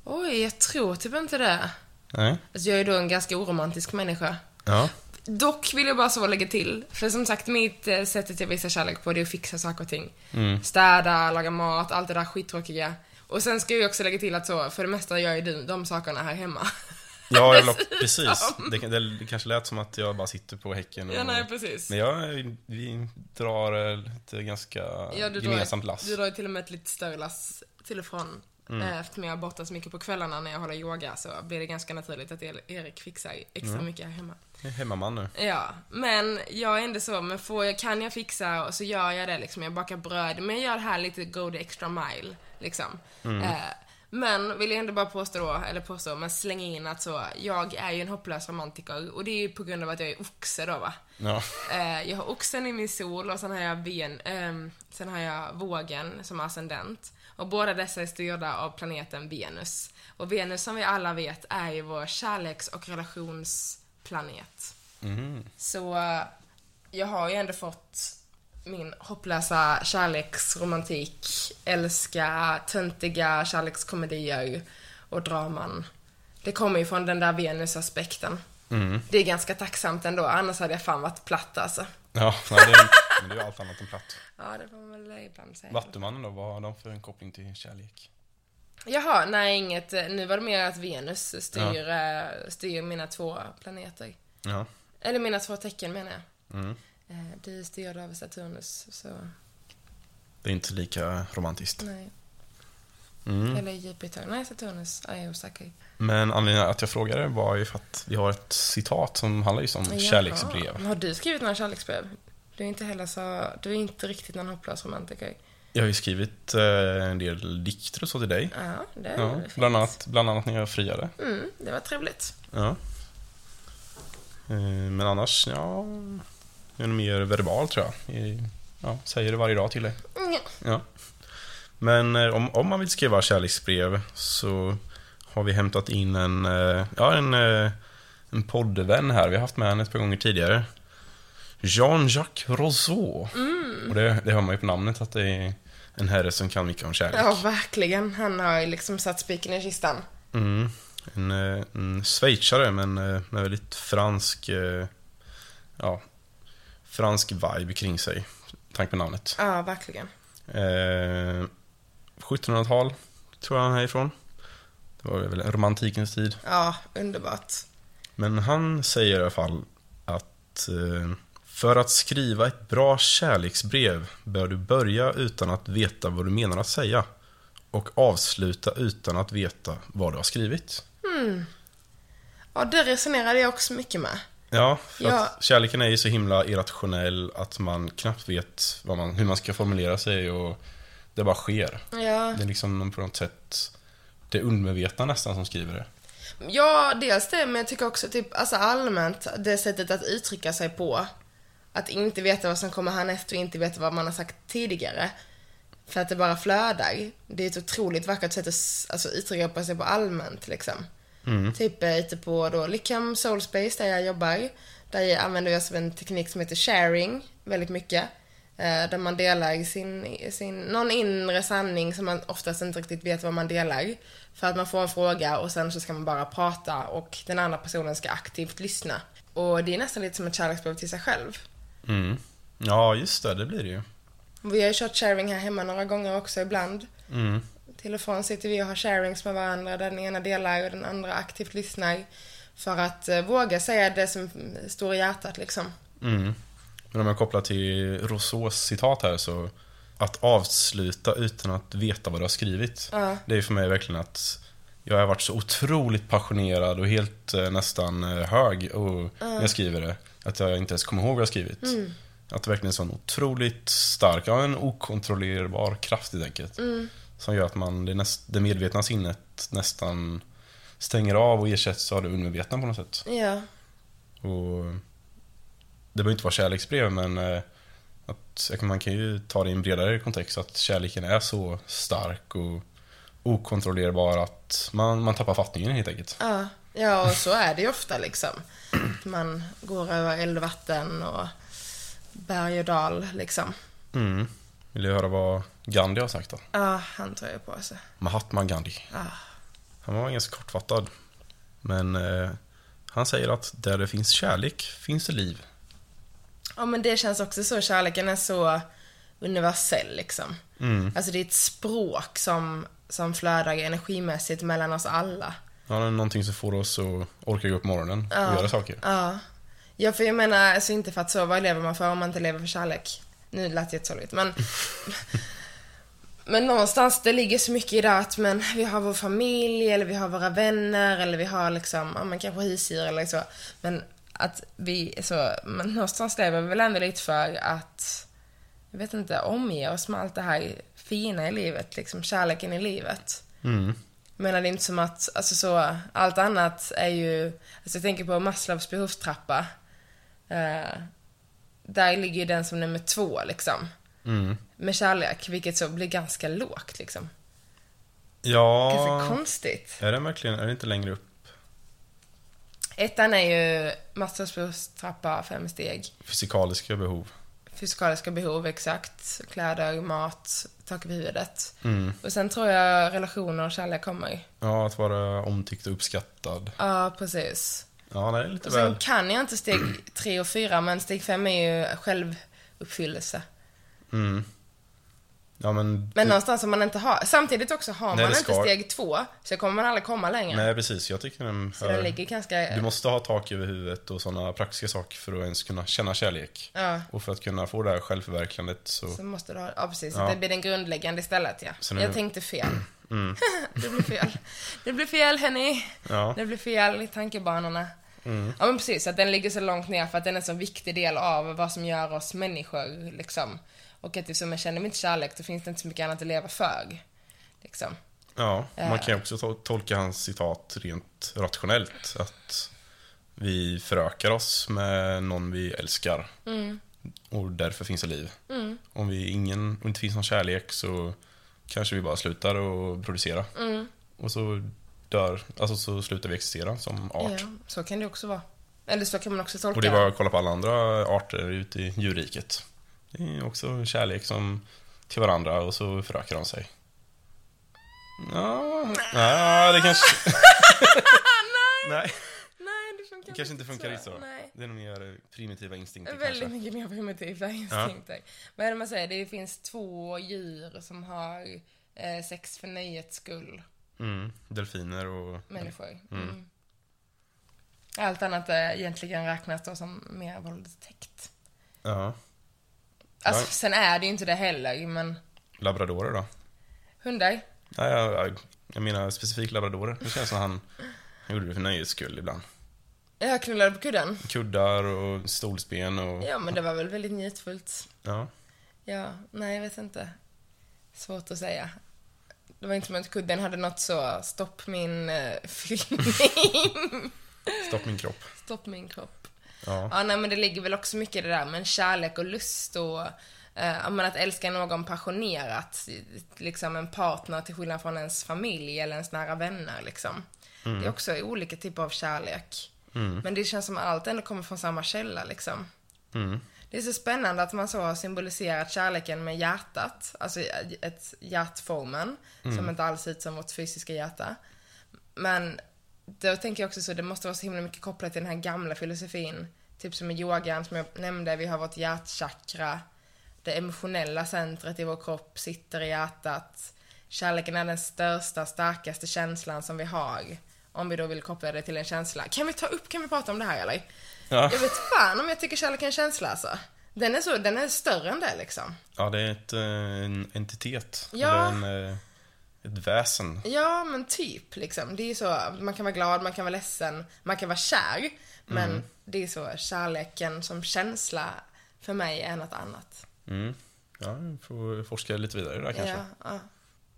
Oj, jag tror typ inte det. Nej? Alltså jag är då en ganska oromantisk människa. Ja. Dock vill jag bara så lägga till, för som sagt mitt eh, sättet jag visar kärlek på det är att fixa saker och ting. Mm. Städa, laga mat, allt det där skittråkiga. Och sen ska jag också lägga till att så, för det mesta gör ju du de sakerna här hemma. Ja, jag la, precis. Det, det, kanske lät som att jag bara sitter på häcken och... ja, nej precis. Men jag, vi drar ett ganska Ja, du gemensamt drar, lass. Du drar till och med ett lite större lass till och från. Mm. Eh, Eftersom jag är borta så mycket på kvällarna när jag håller yoga så blir det ganska naturligt att Erik fixar extra Mm. mycket här hemma. Jag är hemmaman nu. Ja, men jag är ändå så, men får jag, kan jag fixa och så gör jag det liksom. Jag bakar bröd, men jag gör det här lite go the extra mile, liksom. Eh, men vill jag ändå bara påstå då, eller påstå, men slänga in att så, jag är ju en hopplös romantiker och det är ju på grund av att jag är oxe då va. Ja. Eh, jag har oxen i min sol och sen har jag ben, ehm, sen har jag vågen som ascendent. Och båda dessa är styrda av planeten Venus. Och Venus som vi alla vet är ju vår kärleks och relationsplanet. Mhm. Så eh, jag har ju ändå fått min hopplösa kärleksromantik, älska töntiga kärlekskomedier och draman. Det kommer ju från den där Venus-aspekten. Mm. Det är ganska tacksamt ändå, annars hade jag fan varit platt alltså. Ja, nej, det, är, men det är ju allt annat än platt. Ja, det får man väl ibland säga. Vattumannen då, vad har de för en koppling till kärlek? Jaha, nej inget. Nu var det mer att Venus styr, eh, styr mina två planeter. Ja. Eller mina två tecken menar jag. Mm. Eh, Du är styrd av Saturnus, så Det är inte lika romantiskt. nej. Mm. Eller Jupiter. Nej, Saturnus är osäker. Men anledningen att jag frågade var ju för att vi har ett citat som handlar just om Jaha. kärleksbrev. Har du skrivit några kärleksbrev? Du är inte heller så... Du är inte riktigt någon hopplös romantiker. Jag har ju skrivit eh, en del dikter och så till dig. Ja, det Ja, fint. bland, annat, bland annat när jag friade. Mm, det var trevligt. Ja. Eh, Men annars, ja... Nog mer verbal tror jag. I- Ja, säger det varje dag till dig. Mm, Ja. Men eh, om, om man vill skriva kärleksbrev så har vi hämtat in en, eh, ja, en, eh, en poddvän här. Vi har haft med henne ett par gånger tidigare. Jean-Jacques Rousseau. Och det, det hör man ju på namnet att det är en herre som kan mycket om kärlek. Ja, verkligen. Han har ju liksom satt spiken i kistan. Mm. En, en schweizare men med väldigt fransk, ja, fransk vibe kring sig. Tanke på namnet. Ja, verkligen. Eh, 1700-tal tror jag han är ifrån. Det var väl romantikens tid. Ja, underbart. Men han säger i alla fall att eh, för att skriva ett bra kärleksbrev bör du börja utan att veta vad du menar att säga. Och avsluta utan att veta vad du har skrivit. Ja, det resonerade jag också mycket med. Ja, för Ja. att kärleken är ju så himla irrationell att man knappt vet man, hur man ska formulera sig och det bara sker. Ja. Det är liksom på något sätt det undermedvetna nästan som skriver det. Ja, dels det, men jag tycker också typ, alltså allmänt, det sättet att uttrycka sig på. Att inte veta vad som kommer härnäst och inte veta vad man har sagt tidigare. För att det bara flödar. Det är ett otroligt vackert sätt att alltså, uttrycka på sig på allmänt liksom. Typ eh, ute på då Lickham Soulspace där jag jobbar. Där använder oss av en teknik som heter sharing väldigt mycket. Eh, Där man delar sin, sin, någon inre sanning som man oftast inte riktigt vet vad man delar. För att man får en fråga och sen så ska man bara prata och den andra personen ska aktivt lyssna. Och det är nästan lite som ett kärleksbrev till sig själv. Mm. Ja, just det, det blir det ju. Vi har ju kört sharing här hemma några gånger också ibland. Mm. Till och från sitter vi och har sharings med varandra där den ena delar och den andra aktivt lyssnar. För att eh, våga säga det som står i hjärtat liksom. Mm. Men om jag kopplar till Rousseaus citat här så Att avsluta utan att veta vad du har skrivit Ja. Det är för mig verkligen att Jag har varit så otroligt passionerad och helt eh, nästan eh, hög och, när jag skriver det Att jag inte ens kommer ihåg vad jag skrivit Att det verkligen är en sån otroligt stark, ja en okontrollerbar kraft helt enkelt Som gör att man, det, näst, det medvetna sinnet nästan stänger av och ersätts av det undermedvetna på något sätt Ja. och det behöver inte vara kärleksbrev men eh, att, man kan ju ta det i en bredare kontext att kärleken är så stark och okontrollerbar att man, man tappar fattningen helt enkelt. Ja. Ja, och så är det ju ofta liksom. Man går över eld och vatten och berg och dal liksom. Mm. Vill du höra vad Gandhi har sagt då? Ja, han tar ju på sig. Mahatma Gandhi. Ja. Han var ganska kortfattad. Men eh, han säger att där det finns kärlek finns det liv. Ja, men det känns också så. Kärleken är så universell liksom. Mm. Alltså det är ett språk som, som flödar energimässigt mellan oss alla. Ja, det är någonting som får oss att orka gå upp morgonen och göra saker. Ja. Ja, för jag menar, alltså inte för att så, vad lever man för om man inte lever för kärlek? Nu lät det jättesorgligt, men... men någonstans, det ligger så mycket i det att men, vi har vår familj, eller vi har våra vänner, eller vi har liksom, ja men kanske husdjur eller så. Men att vi, så, men någonstans lever vi väl ändå lite för att, jag vet inte, omge oss med allt det här fina i livet, liksom kärleken i livet. Mm. Menar, det är inte som att, alltså så, allt annat är ju, alltså jag tänker på Maslows behovstrappa. Eh, där ligger ju den som nummer två liksom. Mm. Med kärlek, vilket så blir ganska lågt liksom. Ganska Ja, konstigt. är det verkligen, är det inte längre upp? Ettan är ju Maslows behovstrappa, fem steg. Fysikaliska behov. Fysikaliska behov, exakt. Kläder, mat, tak över huvudet. Mm. Och sen tror jag relationer och kärlek kommer. Ja, att vara omtyckt och uppskattad. Ja, precis. Ja, är lite Och sen väl. kan jag inte steg tre och fyra, men steg fem är ju självuppfyllelse. Mm. Ja, men... Men någonstans om man inte har, samtidigt också har Nej, man inte ska- steg två, så kommer man aldrig komma längre. Nej, precis. Jag tycker den så den hör... ligger ganska... Du måste ha tak över huvudet och sådana praktiska saker för att ens kunna känna kärlek. Ja, Och för att kunna få det här självförverkligandet så... så måste du ha, ja precis. Ja. Det blir den grundläggande istället ja. Så nu- Jag tänkte fel. Mm. det blir fel. Det blir fel Henny. Ja. Det blir fel i tankebanorna. Mm. Ja men precis, att den ligger så långt ner för att den är en så viktig del av vad som gör oss människor liksom. Och att eftersom jag känner mig inte kärlek, då finns det inte så mycket annat att leva för. Liksom. Ja, man Eh. kan ju också to- tolka hans citat rent rationellt. Att vi förökar oss med någon vi älskar. Mm. Och därför finns det liv. Om vi ingen, om det inte finns någon kärlek så kanske vi bara slutar att producera. Mm. Och så dör, alltså så slutar vi existera som art. Ja, så kan det också vara. Eller så kan man också tolka Och det är bara att kolla på alla andra arter ute i djurriket. Det är också kärlek som till varandra och så förökar de sig. Ja, ja det kanske... Nej, Nej, det funkar kanske inte funkar riktigt så. Nej. Det är nog mer primitiva instinkter Väldigt kanske. mycket mer primitiva instinkter. Vad är det man säger? Det finns två djur som har eh, sex för nöjets skull. Mm. Delfiner och... människor. Mm. Allt annat är egentligen räknas då som mer våldtäkt. Ja. Alltså, Ja. sen är det ju inte det heller, men Labradorer då? hundar. Nej, jag, jag, jag menar specifikt labradorer. Det känns som han, han gjorde det för nöjes skull ibland. Jag knullade på kudden. Kuddar och stolsben och... Ja, men det var väl väldigt njutfullt. Ja. Ja, nej jag vet inte. Svårt att säga. Det var inte som att kudden hade något så, stopp min uh, fyllning, Stopp min kropp. stopp min kropp. Ja. Ja, nej men det ligger väl också mycket i det där med kärlek och lust och eh, men att älska någon passionerat. Liksom en partner till skillnad från ens familj eller ens nära vänner liksom. Det är också olika typer av kärlek. Men det känns som att allt ändå kommer från samma källa liksom. Mm. Det är så spännande att man så har symboliserat kärleken med hjärtat, alltså ett hjärtformen, som inte alls ser ut som vårt fysiska hjärta. Men då tänker jag också så, det måste vara så himla mycket kopplat till den här gamla filosofin. Typ som i yogan som jag nämnde, vi har vårt hjärtchakra. Det emotionella centret i vår kropp sitter i hjärtat. Kärleken är den största, starkaste känslan som vi har. Om vi då vill koppla det till en känsla. Kan vi ta upp, kan vi prata om det här eller? Ja. Jag vet fan om jag tycker kärlek är en känsla alltså. Den är så, den är större än det liksom. ja, det är ett, eh, en entitet. Ja. Eller en, eh, ett väsen. Ja, men typ liksom. Det är så, man kan vara glad, man kan vara ledsen, man kan vara kär. Men det är så, kärleken som känsla för mig är något annat. Mm. Ja, vi får forska lite vidare där kanske. Ja, ja.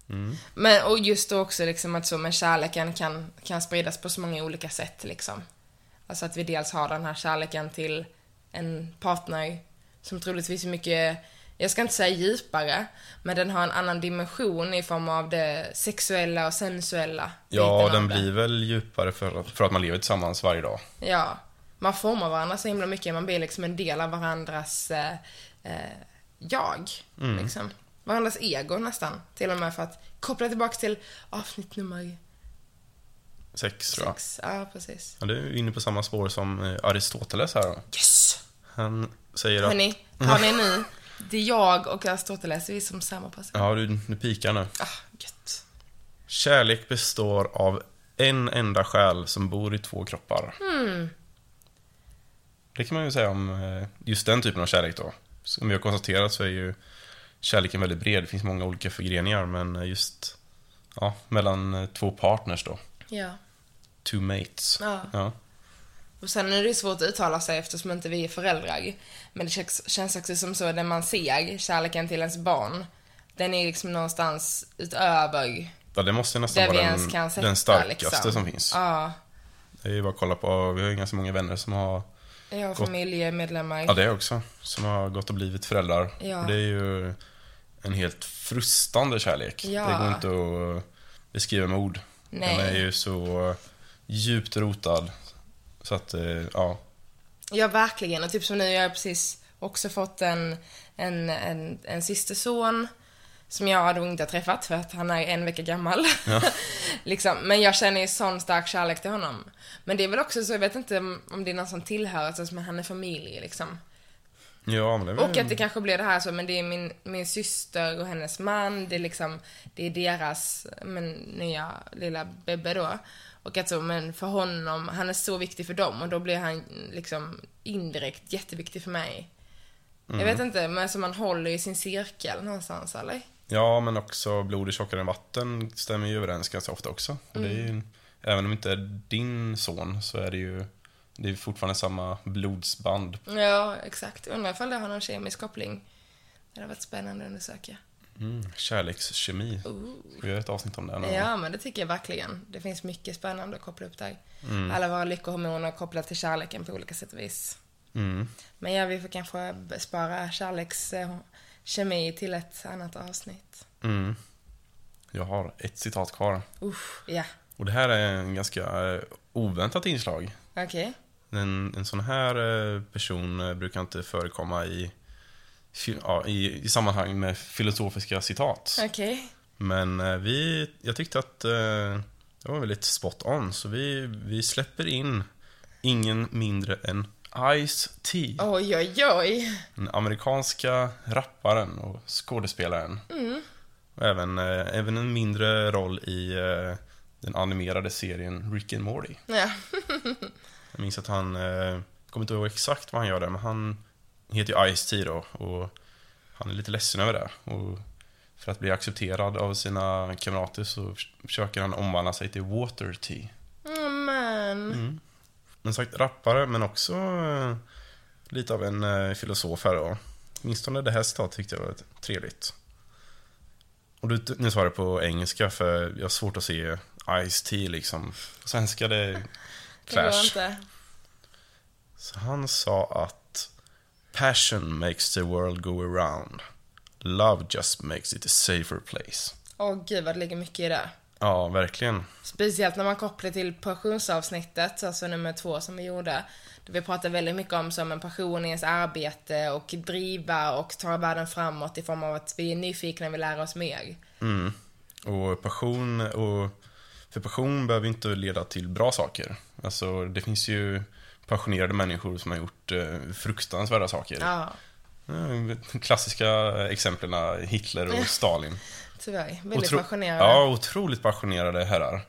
Mm. Men, och just då också liksom att så, men kärleken kan, kan spridas på så många olika sätt liksom. Alltså att vi dels har den här kärleken till en partner som troligtvis är mycket, jag ska inte säga djupare, men den har en annan dimension i form av det sexuella och sensuella. Ja, den blir väl djupare för att, för att man lever tillsammans varje dag. Ja. Man formar varandra så himla mycket, man blir liksom en del av varandras eh, eh, jag. Liksom. Varandras ego nästan. Till och med för att koppla tillbaka till avsnitt nummer Sex, tror jag. sex. Ja, precis. Ja, det är inne på samma spår som eh, Aristoteles här då. Yes! Han säger att... Hörni, hör ni nu? Det är jag och Aristoteles, vi är som samma person. Ja, du, du pikar nu. Ah, gött. Kärlek består av en enda själ som bor i två kroppar. Det kan man ju säga om eh, just den typen av kärlek då. Som vi har konstaterat så är ju kärleken väldigt bred. Det finns många olika förgreningar, men eh, just ja, mellan eh, två partners då. Ja. Two mates. Ja. Ja. Och sen är det svårt att uttala sig eftersom inte vi är föräldrar. Men det känns, känns också som så, när man ser kärleken till ens barn, den är liksom någonstans utöver Ja, det måste nästan vara den, sätta den starkaste liksom. som finns. Ja. Det är ju bara att kolla på, vi har ju ganska många vänner som har, Jag har familjemedlemmar. ja det också, som har gått och blivit föräldrar. Ja. Och det är ju en helt frustande kärlek. Ja. Det går inte att beskriva med ord. Nej. Den är ju så djupt rotad. Så att, eh, ja. Ja, verkligen. Och typ som nu, jag har precis också fått en, en, en, en systerson som jag då inte har träffat för att han är en vecka gammal. liksom. Men jag känner ju sån stark kärlek till honom. Men det är väl också så, jag vet inte om det är någon som tillhör, alltså, som han är familj liksom. Ja, men det är. Och att det kanske blir det här så, men det är min, min syster och hennes man, det är liksom, det är deras men, nya lilla bebbe då. Och att så, men för honom, han är så viktig för dem och då blir han liksom indirekt jätteviktig för mig. Jag vet inte, men så man håller i sin cirkel någonstans, eller? Ja, men också blod är tjockare än vatten stämmer ju överens ganska ofta också. Och det är ju, även om det inte är din son så är det ju det är fortfarande samma blodsband. Ja, exakt. Undrar ifall det har någon kemisk koppling. Det hade varit spännande att undersöka. Mm, kärlekskemi. Ska vi göra ett avsnitt om det? någon? Ja, men det tycker jag verkligen. Det finns mycket spännande att koppla upp där. Alla våra lyckohormoner kopplat till kärleken på olika sätt och vis. Mm. Men ja, vi får kanske spara kärlekskemi till ett annat avsnitt. Mm. Jag har ett citat kvar. Usch, ja. Och det här är en ganska eh, oväntat inslag. Okej. En, en sån här eh, person eh, brukar inte förekomma i, ja, i, i sammanhang med filosofiska citat. Okej. Men eh, vi, jag tyckte att eh, det var väldigt spot on, så vi, vi släpper in ingen mindre än Ice-T. Oj, oj, oj. Den amerikanska rapparen och skådespelaren. Och även, eh, även en mindre roll i den animerade serien Rick and Morty. Ja. Jag minns att han, jag kommer inte ihåg exakt vad han gör där, men han heter ju Ice-T då och han är lite ledsen över det. Och för att bli accepterad av sina kamrater så försöker han omvandla sig till Water Tea. Oh, man. Mm. Men sagt rappare, men också eh, lite av en eh, filosof här då. Åtminstone det här citatet tyckte jag var trevligt. Och du, nu sa det på engelska för jag har svårt att se Ice-T liksom. På svenska det är Det går clash. inte. Så han sa att Passion makes the world go around. Love just makes it a safer place. Åh gud vad det ligger mycket i det. Ja, verkligen. Speciellt när man kopplar till passionsavsnittet, alltså nummer två som vi gjorde. Där vi pratar väldigt mycket om som en passion i ens arbete och driva och ta världen framåt i form av att vi är nyfikna och vill lära oss mer. Mm. Och passion och... För passion behöver inte leda till bra saker. Alltså, det finns ju passionerade människor som har gjort eh, fruktansvärda saker. Ja, Eh, Klassiska exemplen Hitler och Stalin. tyvärr. Väldigt Otro- passionerade. Ja, otroligt passionerade herrar.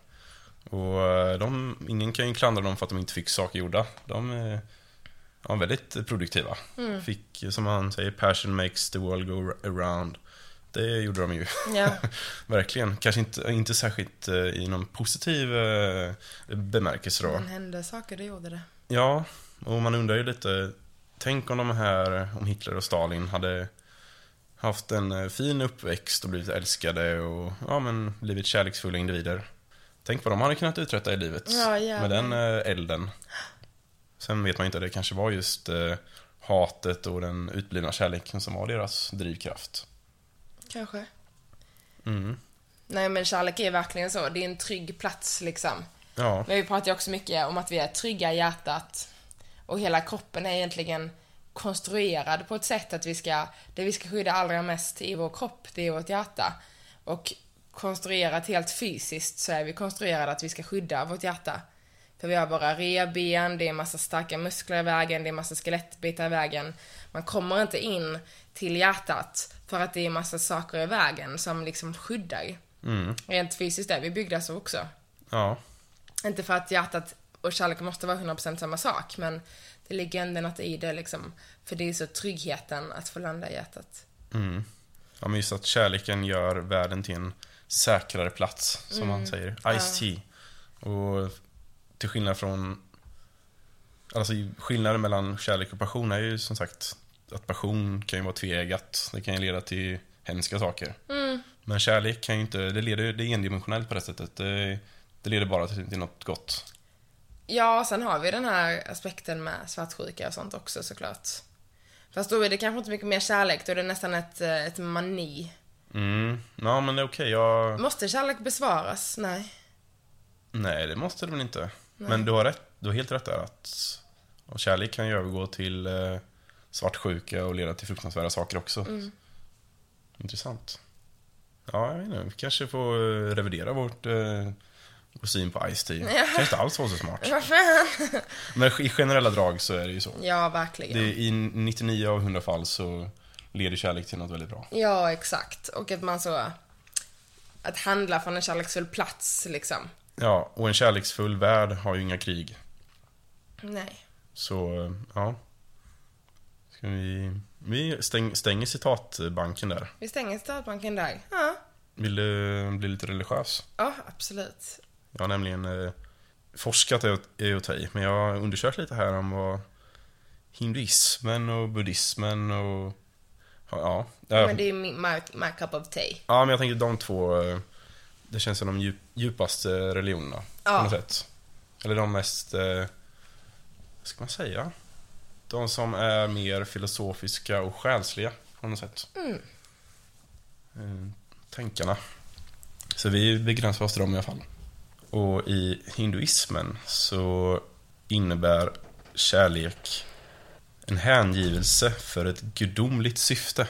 Och eh, de, ingen kan ju klandra dem för att de inte fick saker gjorda. De är ja, väldigt produktiva. Mm. Fick, som han säger, passion makes the world go around. Det gjorde de ju. Ja. Verkligen. Kanske inte, inte särskilt eh, i någon positiv eh, bemärkelse då. Men hände saker, det gjorde det. Ja, och man undrar ju lite. Tänk om de här, om Hitler och Stalin hade haft en eh, fin uppväxt och blivit älskade och ja, men blivit kärleksfulla individer. Tänk vad de hade kunnat uträtta i livet Ja, med den elden. Sen vet man inte, det kanske var just hatet och den utblivna kärleken som var deras drivkraft. Kanske. Mm. Nej men kärlek är verkligen så. Det är en trygg plats liksom. Ja, Men vi pratar ju också mycket om att vi är trygga i hjärtat. Och hela kroppen är egentligen konstruerad på ett sätt att vi ska, det vi ska skydda allra mest i vår kropp, det är vårt hjärta. Och konstruerat helt fysiskt så är vi konstruerade att vi ska skydda vårt hjärta. För vi har våra revben, det är massa starka muskler i vägen, det är massa skelettbitar i vägen. Man kommer inte in till hjärtat för att det är massa saker i vägen som liksom skyddar. mm. Rent fysiskt är vi byggda så också. ja, Inte för att hjärtat och kärlek måste vara 100% samma sak, men det ligger ändå något i det liksom. För det är så tryggheten att få landa i hjärtat. mm. ja men just att kärleken gör världen till en säkrare plats, som man säger. Ice-T. Och till skillnad från... Alltså skillnaden mellan kärlek och passion är ju som sagt att passion kan ju vara tveeggat. Det kan ju leda till hemska saker. Men kärlek kan ju inte, det, leder, det är endimensionellt på det sättet. Det, det leder bara till, till något gott. Ja, sen har vi den här aspekten med svartsjuka och sånt också såklart. Fast då är det kanske inte mycket mer kärlek, då är det nästan ett, eh, ett mani. Mm, ja men det är okej. Jag... Måste kärlek besvaras? Nej. Nej, det måste det väl inte. Men du har, rätt, du har helt rätt där att och kärlek kan ju övergå till eh, svartsjuka och leda till fruktansvärda saker också. Intressant. Ja, jag vet inte. Vi kanske får eh, revidera vårt eh, vår syn på Ice-T. Kanske inte alls var så smart. Men i generella drag så är det ju så. Ja, verkligen. Det, I 99 av 100 fall så leder kärlek till något väldigt bra. Ja, exakt. Och att man så... Att handla från en kärleksfull plats, liksom. Ja, och en kärleksfull värld har ju inga krig. Nej. Så, eh, ja. Ska vi... Vi stäng, stänger citatbanken där. Vi stänger startbanken där. Ja. Vill du bli lite religiös? Ja, absolut. Jag har nämligen eh, forskat, är att- ta i, men jag har undersökt lite här om vad hinduismen och buddhismen och... Ja, ja, Men det är my, my cup of tea. ja men jag tänker de två, eh, det känns som de djup, djupaste religionerna. Ja. På något sätt. Eller de mest, eh, vad ska man säga? De som är mer filosofiska och själsliga på något sätt. Mm. Eh, tänkarna. Så vi begränsar oss till dem i alla fall. Och i hinduismen så innebär kärlek en hängivelse för ett gudomligt syfte.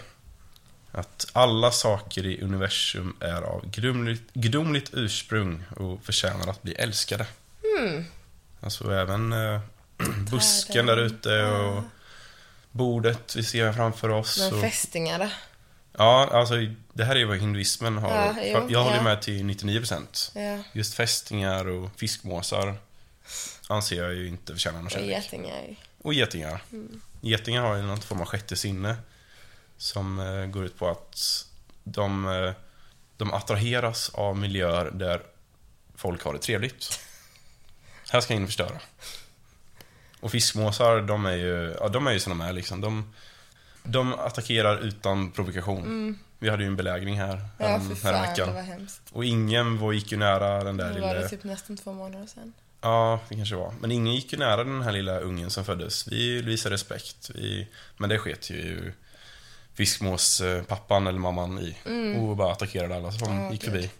Att alla saker i universum är av gudomligt, gudomligt ursprung och förtjänar att bli älskade. Mm. Alltså även eh, busken där ute och bordet vi ser framför oss. Men och, fästingar då? Ja, alltså det här är vad hinduismen har. Ja, jo, jag håller ja. med till 99%. Ja. Just fästingar och fiskmåsar anser jag ju inte förtjänar någon Och kärlek. getingar. Och getingar. Mm. Getingar har ju någon form av sjätte sinne som eh, går ut på att de, eh, de attraheras av miljöer där folk har det trevligt. Här ska jag in och förstöra. Och fiskmåsar, de är ju, ja, de är ju som de är liksom. De, de attackerar utan provokation. Vi hade ju en belägring här, Mm. Ja, härom- för fan, det var hemskt. Och ingen var, gick ju nära den där Nu var lilla... det typ nästan två månader sedan. Ja, det kanske var. Men ingen gick ju nära den här lilla ungen som föddes. Vi visade respekt. Vi... Men det sket ju fiskmåspappan eller mamman i. Och bara attackerade alla som Mm. Gick förbi.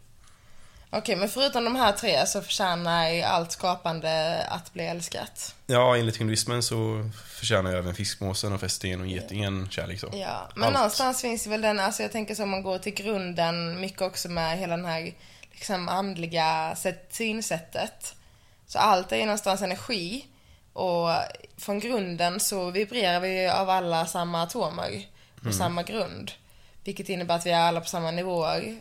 Okej, men förutom de här tre så förtjänar allt skapande att bli älskat. Ja, enligt hinduismen så förtjänar ju även fiskmåsen och fästingen och getingen kärlek så. Ja, men Allt. någonstans finns det väl den, alltså jag tänker så om man går till grunden, mycket också med hela den här liksom andliga sätt, synsättet. Så allt är ju någonstans energi och från grunden så vibrerar vi av alla samma atomer på samma grund. Vilket innebär att vi är alla på samma nivåer.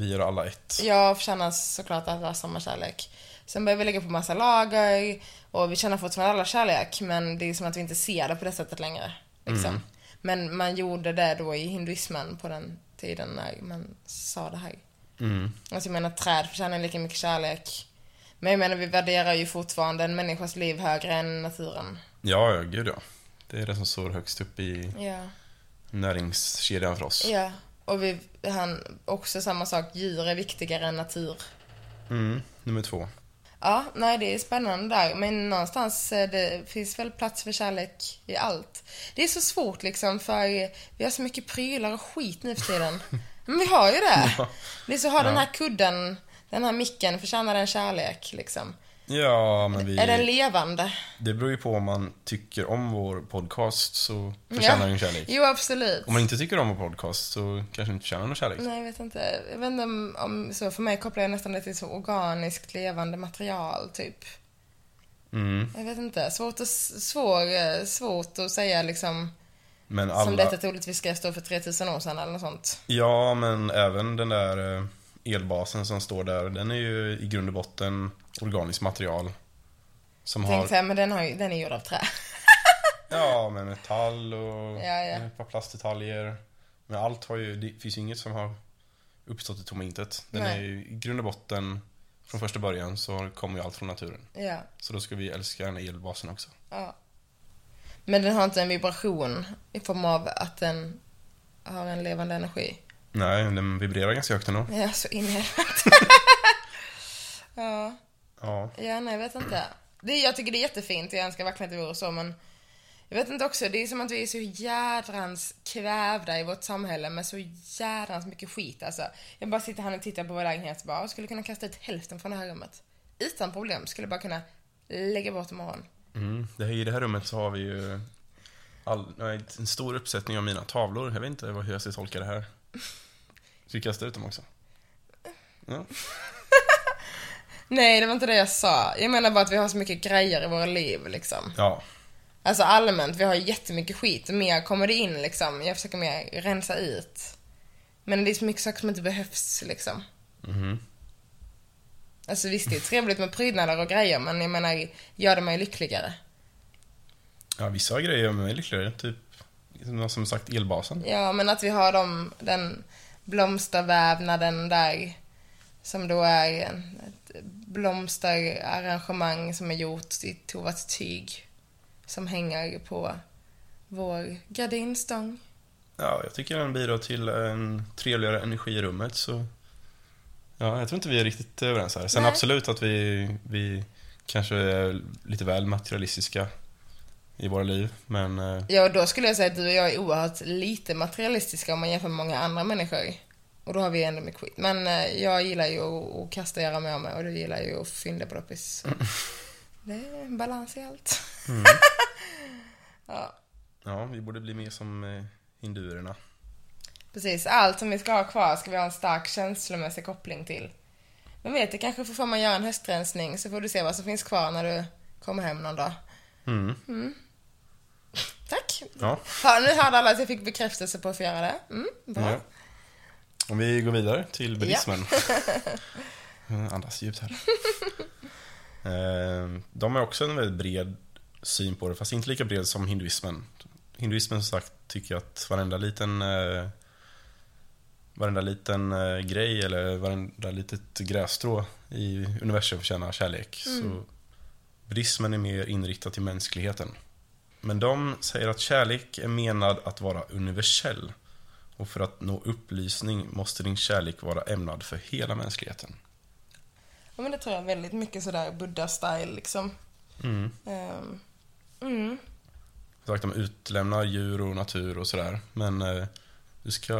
Vi är alla ett. Jag förtjänar såklart alla samma kärlek. Sen börjar vi lägga på massa lager och vi känner fortfarande alla kärlek men det är som att vi inte ser det på det sättet längre. Liksom. Men man gjorde det då i hinduismen på den tiden när man sa det här. Mm. Alltså jag menar träd förtjänar lika mycket kärlek. Men jag menar vi värderar ju fortfarande en människas liv högre än naturen. Ja, ja, gud ja. Det är det som står högst upp i Ja. näringskedjan för oss. Ja. Och vi, han, också samma sak, djur är viktigare än natur. Mm. Nummer två. Ja, nej det är spännande där. Men någonstans eh, det finns väl plats för kärlek i allt. Det är så svårt liksom för vi har så mycket prylar och skit nu för tiden. Men vi har ju det. Det är så, har den här kudden, den här micken, förtjänar den kärlek liksom? Ja, men vi... Är den levande? Det beror ju på om man tycker om vår podcast så förtjänar den kärlek. Jo, absolut. Om man inte tycker om vår podcast så kanske inte förtjänar någon kärlek. Nej, jag vet inte. Jag vet inte om, så för mig kopplar jag nästan det till så organiskt levande material, typ. Mm. Jag vet inte. Svårt att, svår, eh, svårt att säga liksom Men som alla... detta troligtvis ska stå för 3000 år sedan eller något sånt. Ja, men även den där eh, elbasen som står där, den är ju i grund och botten organiskt material. Som har, Tänkte säga, men den, har ju, den är gjord av trä. ja, med metall och Ja, ja. par plastdetaljer. Men allt har ju, det finns ju inget som har uppstått i tomma intet. Den Nej. är ju i grund och botten, från första början så kommer ju allt från naturen. Ja, Så då ska vi älska den här elbasen också. ja. Men den har inte en vibration i form av att den har en levande energi. Nej, den vibrerar ganska högt ändå. Ja, så in i helvete. ja. Ja. Ja, nej, jag vet inte. Det, jag tycker det är jättefint, jag önskar verkligen att det vore så, men jag vet inte också, det är som att vi är så jädrans kvävda i vårt samhälle med så jädrans mycket skit alltså. Jag bara sitter här och tittar på vår lägenhet och bara, jag skulle kunna kasta ut hälften från det här rummet. Utan problem, skulle bara kunna lägga bort imorgon. Mm. Det här, I det här rummet så har vi ju all, en stor uppsättning av mina tavlor. Jag vet inte hur jag ska tolka det här. Ska vi kasta ut dem också? Ja. Nej, det var inte det jag sa. Jag menar bara att vi har så mycket grejer i våra liv liksom. ja. Alltså allmänt, vi har jättemycket skit. Mer kommer det in liksom. Jag försöker mer rensa ut. Men det är så mycket saker som inte behövs liksom. Mhm. Alltså visst, det är trevligt med prydnader och grejer, men jag menar, gör det mig lyckligare. Ja, vissa grejer gör mig lyckligare. Typ, som som sagt, elbasen. Ja, men att vi har dem, den blomstervävnaden där, som då är en, blomsterarrangemang som är gjort i Tovats tyg, som hänger på vår gardinstång. Ja, jag tycker den bidrar till en trevligare energi i rummet. Så ja, jag tror inte vi är riktigt överens här. Sen Nej. absolut att vi, vi kanske är lite väl materialistiska i våra liv. Men eh, Ja, då skulle jag säga att du och jag är oerhört lite materialistiska om man jämför med många andra människor. Och då har vi ändå mycket skit. Men eh, jag gillar ju att, att kasta göra med mig och du gillar ju att fynda på loppis. Det är en balans i allt. ja, ja, vi borde bli mer som eh, hinduerna. precis. Allt som vi ska ha kvar ska vi ha en stark känslomässig koppling till. Men vet du, kanske får man göra en höstrensning så får du se vad som finns kvar när du kommer hem någon dag. Mm. Tack! Ja. Ja, nu hörde alla att jag fick bekräftelse på att få göra det. Mm, bra. Ja. Om vi går vidare till buddhismen. Ja. Andas djupt här. Eh, De har också en väldigt bred syn på det, fast inte lika bred som hinduismen. Hinduismen som sagt tycker att varenda liten eh, Varenda liten eh, grej eller varenda litet grässtrå i universum förtjänar kärlek. Så buddhismen är mer inriktad till mänskligheten. Men de säger att kärlek är menad att vara universell. Och för att nå upplysning måste din kärlek vara ämnad för hela mänskligheten. Ja, men det tror jag väldigt mycket sådär Buddha-style liksom. Mm. Ehm, mm. Sagt, de utlämnar djur och natur och sådär. Men eh, du ska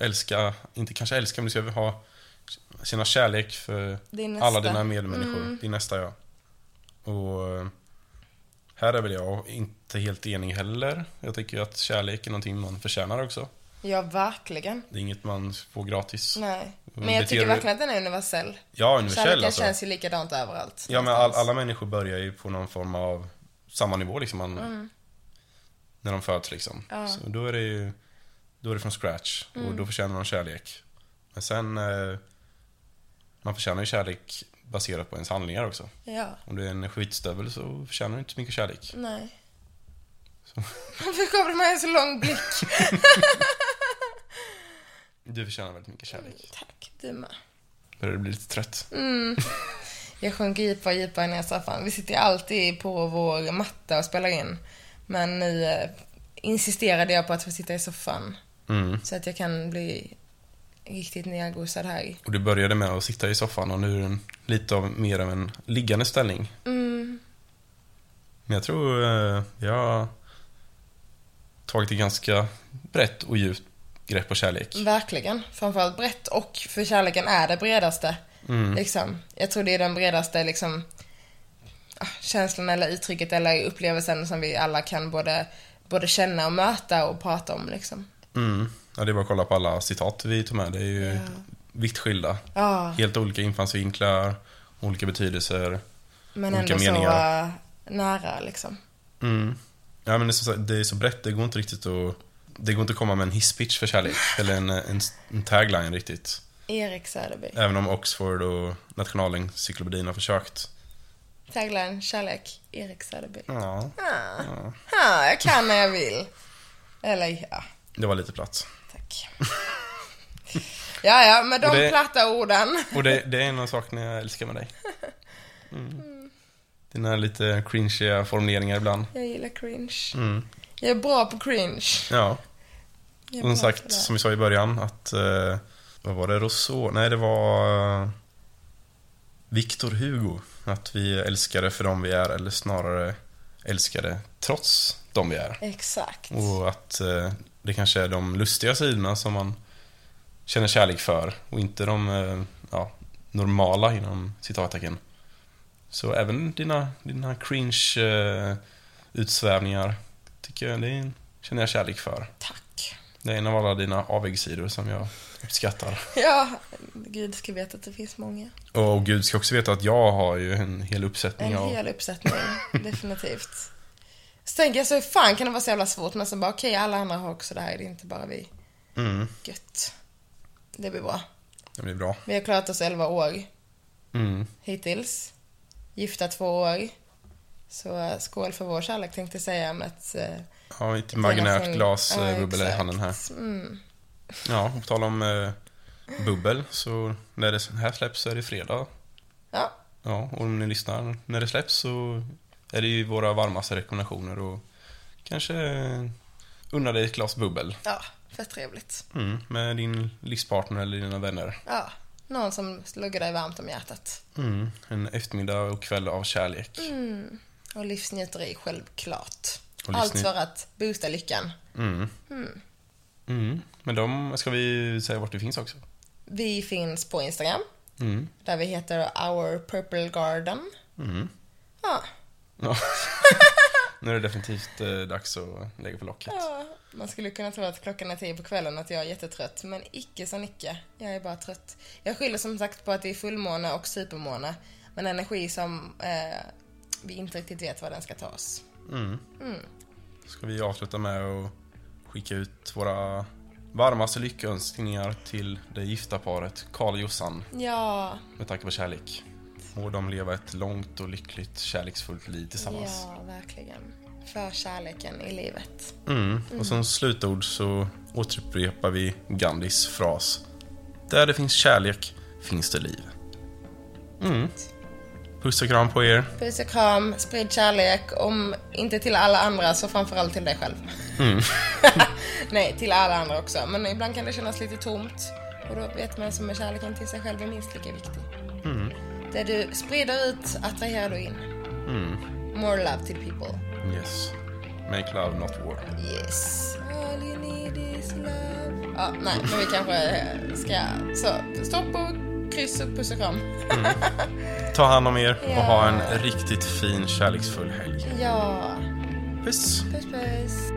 älska, inte kanske älska, men du ska ha känna kärlek för alla dina medmänniskor. Mm. Din nästa, ja. Och eh, här är väl jag inte helt enig heller. Jag tycker att kärlek är någonting man förtjänar också. Ja, verkligen. Det är inget man får gratis. Nej. Mm, Men jag tycker verkligen att den är universell. Ja, universell Kärleken alltså. känns ju likadant överallt. Ja, men all, alla människor börjar ju på någon form av samma nivå liksom. Man, När de föds liksom. Mm. Ja. Så då är det ju då är det från scratch och Mm. då förtjänar de kärlek. Men sen, eh, man förtjänar ju kärlek baserat på ens handlingar också. Ja. Om du är en skitstövel så förtjänar du inte så mycket kärlek. Nej. Varför gav du mig en så lång blick? Du förtjänar väldigt mycket kärlek. Tack, du med. Börjar du bli lite trött? Jag sjunker djupare och djupare ner i soffan. Vi sitter alltid på vår matta och spelar in. Men nu eh, insisterade jag på att få sitta i soffan. Mm. Så att jag kan bli riktigt nergosad här. Och du började med att sitta i soffan och nu är den lite av mer av en liggande ställning. Mm. Men jag tror eh, jag har tagit ett ganska brett och djupt grepp på kärlek. Verkligen. Framförallt brett och för kärleken är det bredaste. Mm. Liksom. Jag tror det är den bredaste liksom, ah, känslan eller uttrycket eller upplevelsen som vi alla kan både, både känna och möta och prata om. Liksom. Mm. Ja, det är bara att kolla på alla citat vi tog med. Det är ju Ja. vitt skilda. Ja, Helt olika infallsvinklar, olika betydelser. men olika ändå meningar. så uh, nära liksom. Mm. Ja, men det är, så, det är så brett, det går inte riktigt att... Det går inte att komma med en hisspitch för kärlek, eller en, en, en tagline riktigt. Erik Söderby. Även om Oxford och Nationalencyklopedin har försökt. Tagline, kärlek, Erik Söderby. Ja, Ah. Ah, jag kan när jag vill. Eller ja, det var lite platt. tack. ja, ja, med de Och det- platta orden. Och det, det är en av sakerna jag älskar med dig. Mm. Dina lite cringeiga formuleringar ibland. Jag gillar cringe. Mm. Jag är bra på cringe. Ja, är som sagt, som vi sa i början, att... Eh, vad var det? Rousseau? Nej, det var... Eh, Victor Hugo. Att vi älskar det för dem vi är, eller snarare älskar det trots dem vi är. Exakt. Och att eh, det kanske är de lustiga sidorna som man känner kärlek för och inte de eh, ja, normala inom citattecken. Så även dina, dina cringe eh, utsvävningar tycker jag, det känner jag kärlek för. Tack. Det är en av alla dina avvägssidor som jag uppskattar. Ja, gud ska veta att det finns många. Och Gud ska också veta att jag har ju en hel uppsättning En av... hel uppsättning, definitivt. Så tänker jag så, hur fan kan det vara så jävla svårt? Men så bara, okej, alla andra har också det här, det är inte bara vi. Mm, Gött. Det blir bra. det blir bra. Vi har klarat oss 11 år Mm. hittills. Gifta två år. Så eh, skål för vår kärlek tänkte jag säga med ett... eh, Ja, ett imaginärt relation- glas Ja, eh, bubbel i handen här. Mm. Ja, på tal om eh, bubbel, så när det här släpps så är det fredag. Ja, Ja, och om ni lyssnar när det släpps så är det ju våra varmaste rekommendationer och kanske unna dig ett glas bubbel. ja, för trevligt. Mm, med din livspartner eller dina vänner. Ja, någon som sluggar dig varmt om hjärtat. Mm, en eftermiddag och kväll av kärlek. Mm. Och livsnjuteri, självklart. Och Allt för att boosta lyckan. Mm. Mm. Men de ska vi säga vart det finns också. Vi finns på Instagram, Mm. där vi heter Our Purple Garden. Mm. Ja, Ja. nu är det definitivt eh, dags att lägga på locket. ja, man skulle kunna tro att klockan är tio på kvällen att jag är jättetrött, men icke så icke. Jag är bara trött. Jag skyller som sagt på att det är fullmåne och supermåne, men energi som eh, vi inte riktigt vet var den ska ta oss. Mm. Ska vi avsluta med att skicka ut våra Varmaste lyckönskningar till det gifta paret Karl och Jossan Ja, med tanke på kärlek. Må de leva ett långt och lyckligt kärleksfullt liv tillsammans. ja, verkligen. För kärleken i livet. Mm. Och som slutord så återupprepar vi Gandhis fras. Där det finns kärlek finns det liv. Mm. Puss och kram på er. Puss och kram, sprid kärlek. Om inte till alla andra så framförallt till dig själv. Nej, till alla andra också. Men ibland kan det kännas lite tomt. Och då vet man som med kärleken till sig själv är minst lika viktig. Det du sprider ut attraherar du in. More love to people. Yes. Make love not war. Yes. All you need is love. Ja, nej, men vi kanske ska... Så, stopp och kryss och puss och kram. Ta hand om er och Ja. ha en riktigt fin kärleksfull helg. Ja. Puss! Puss puss.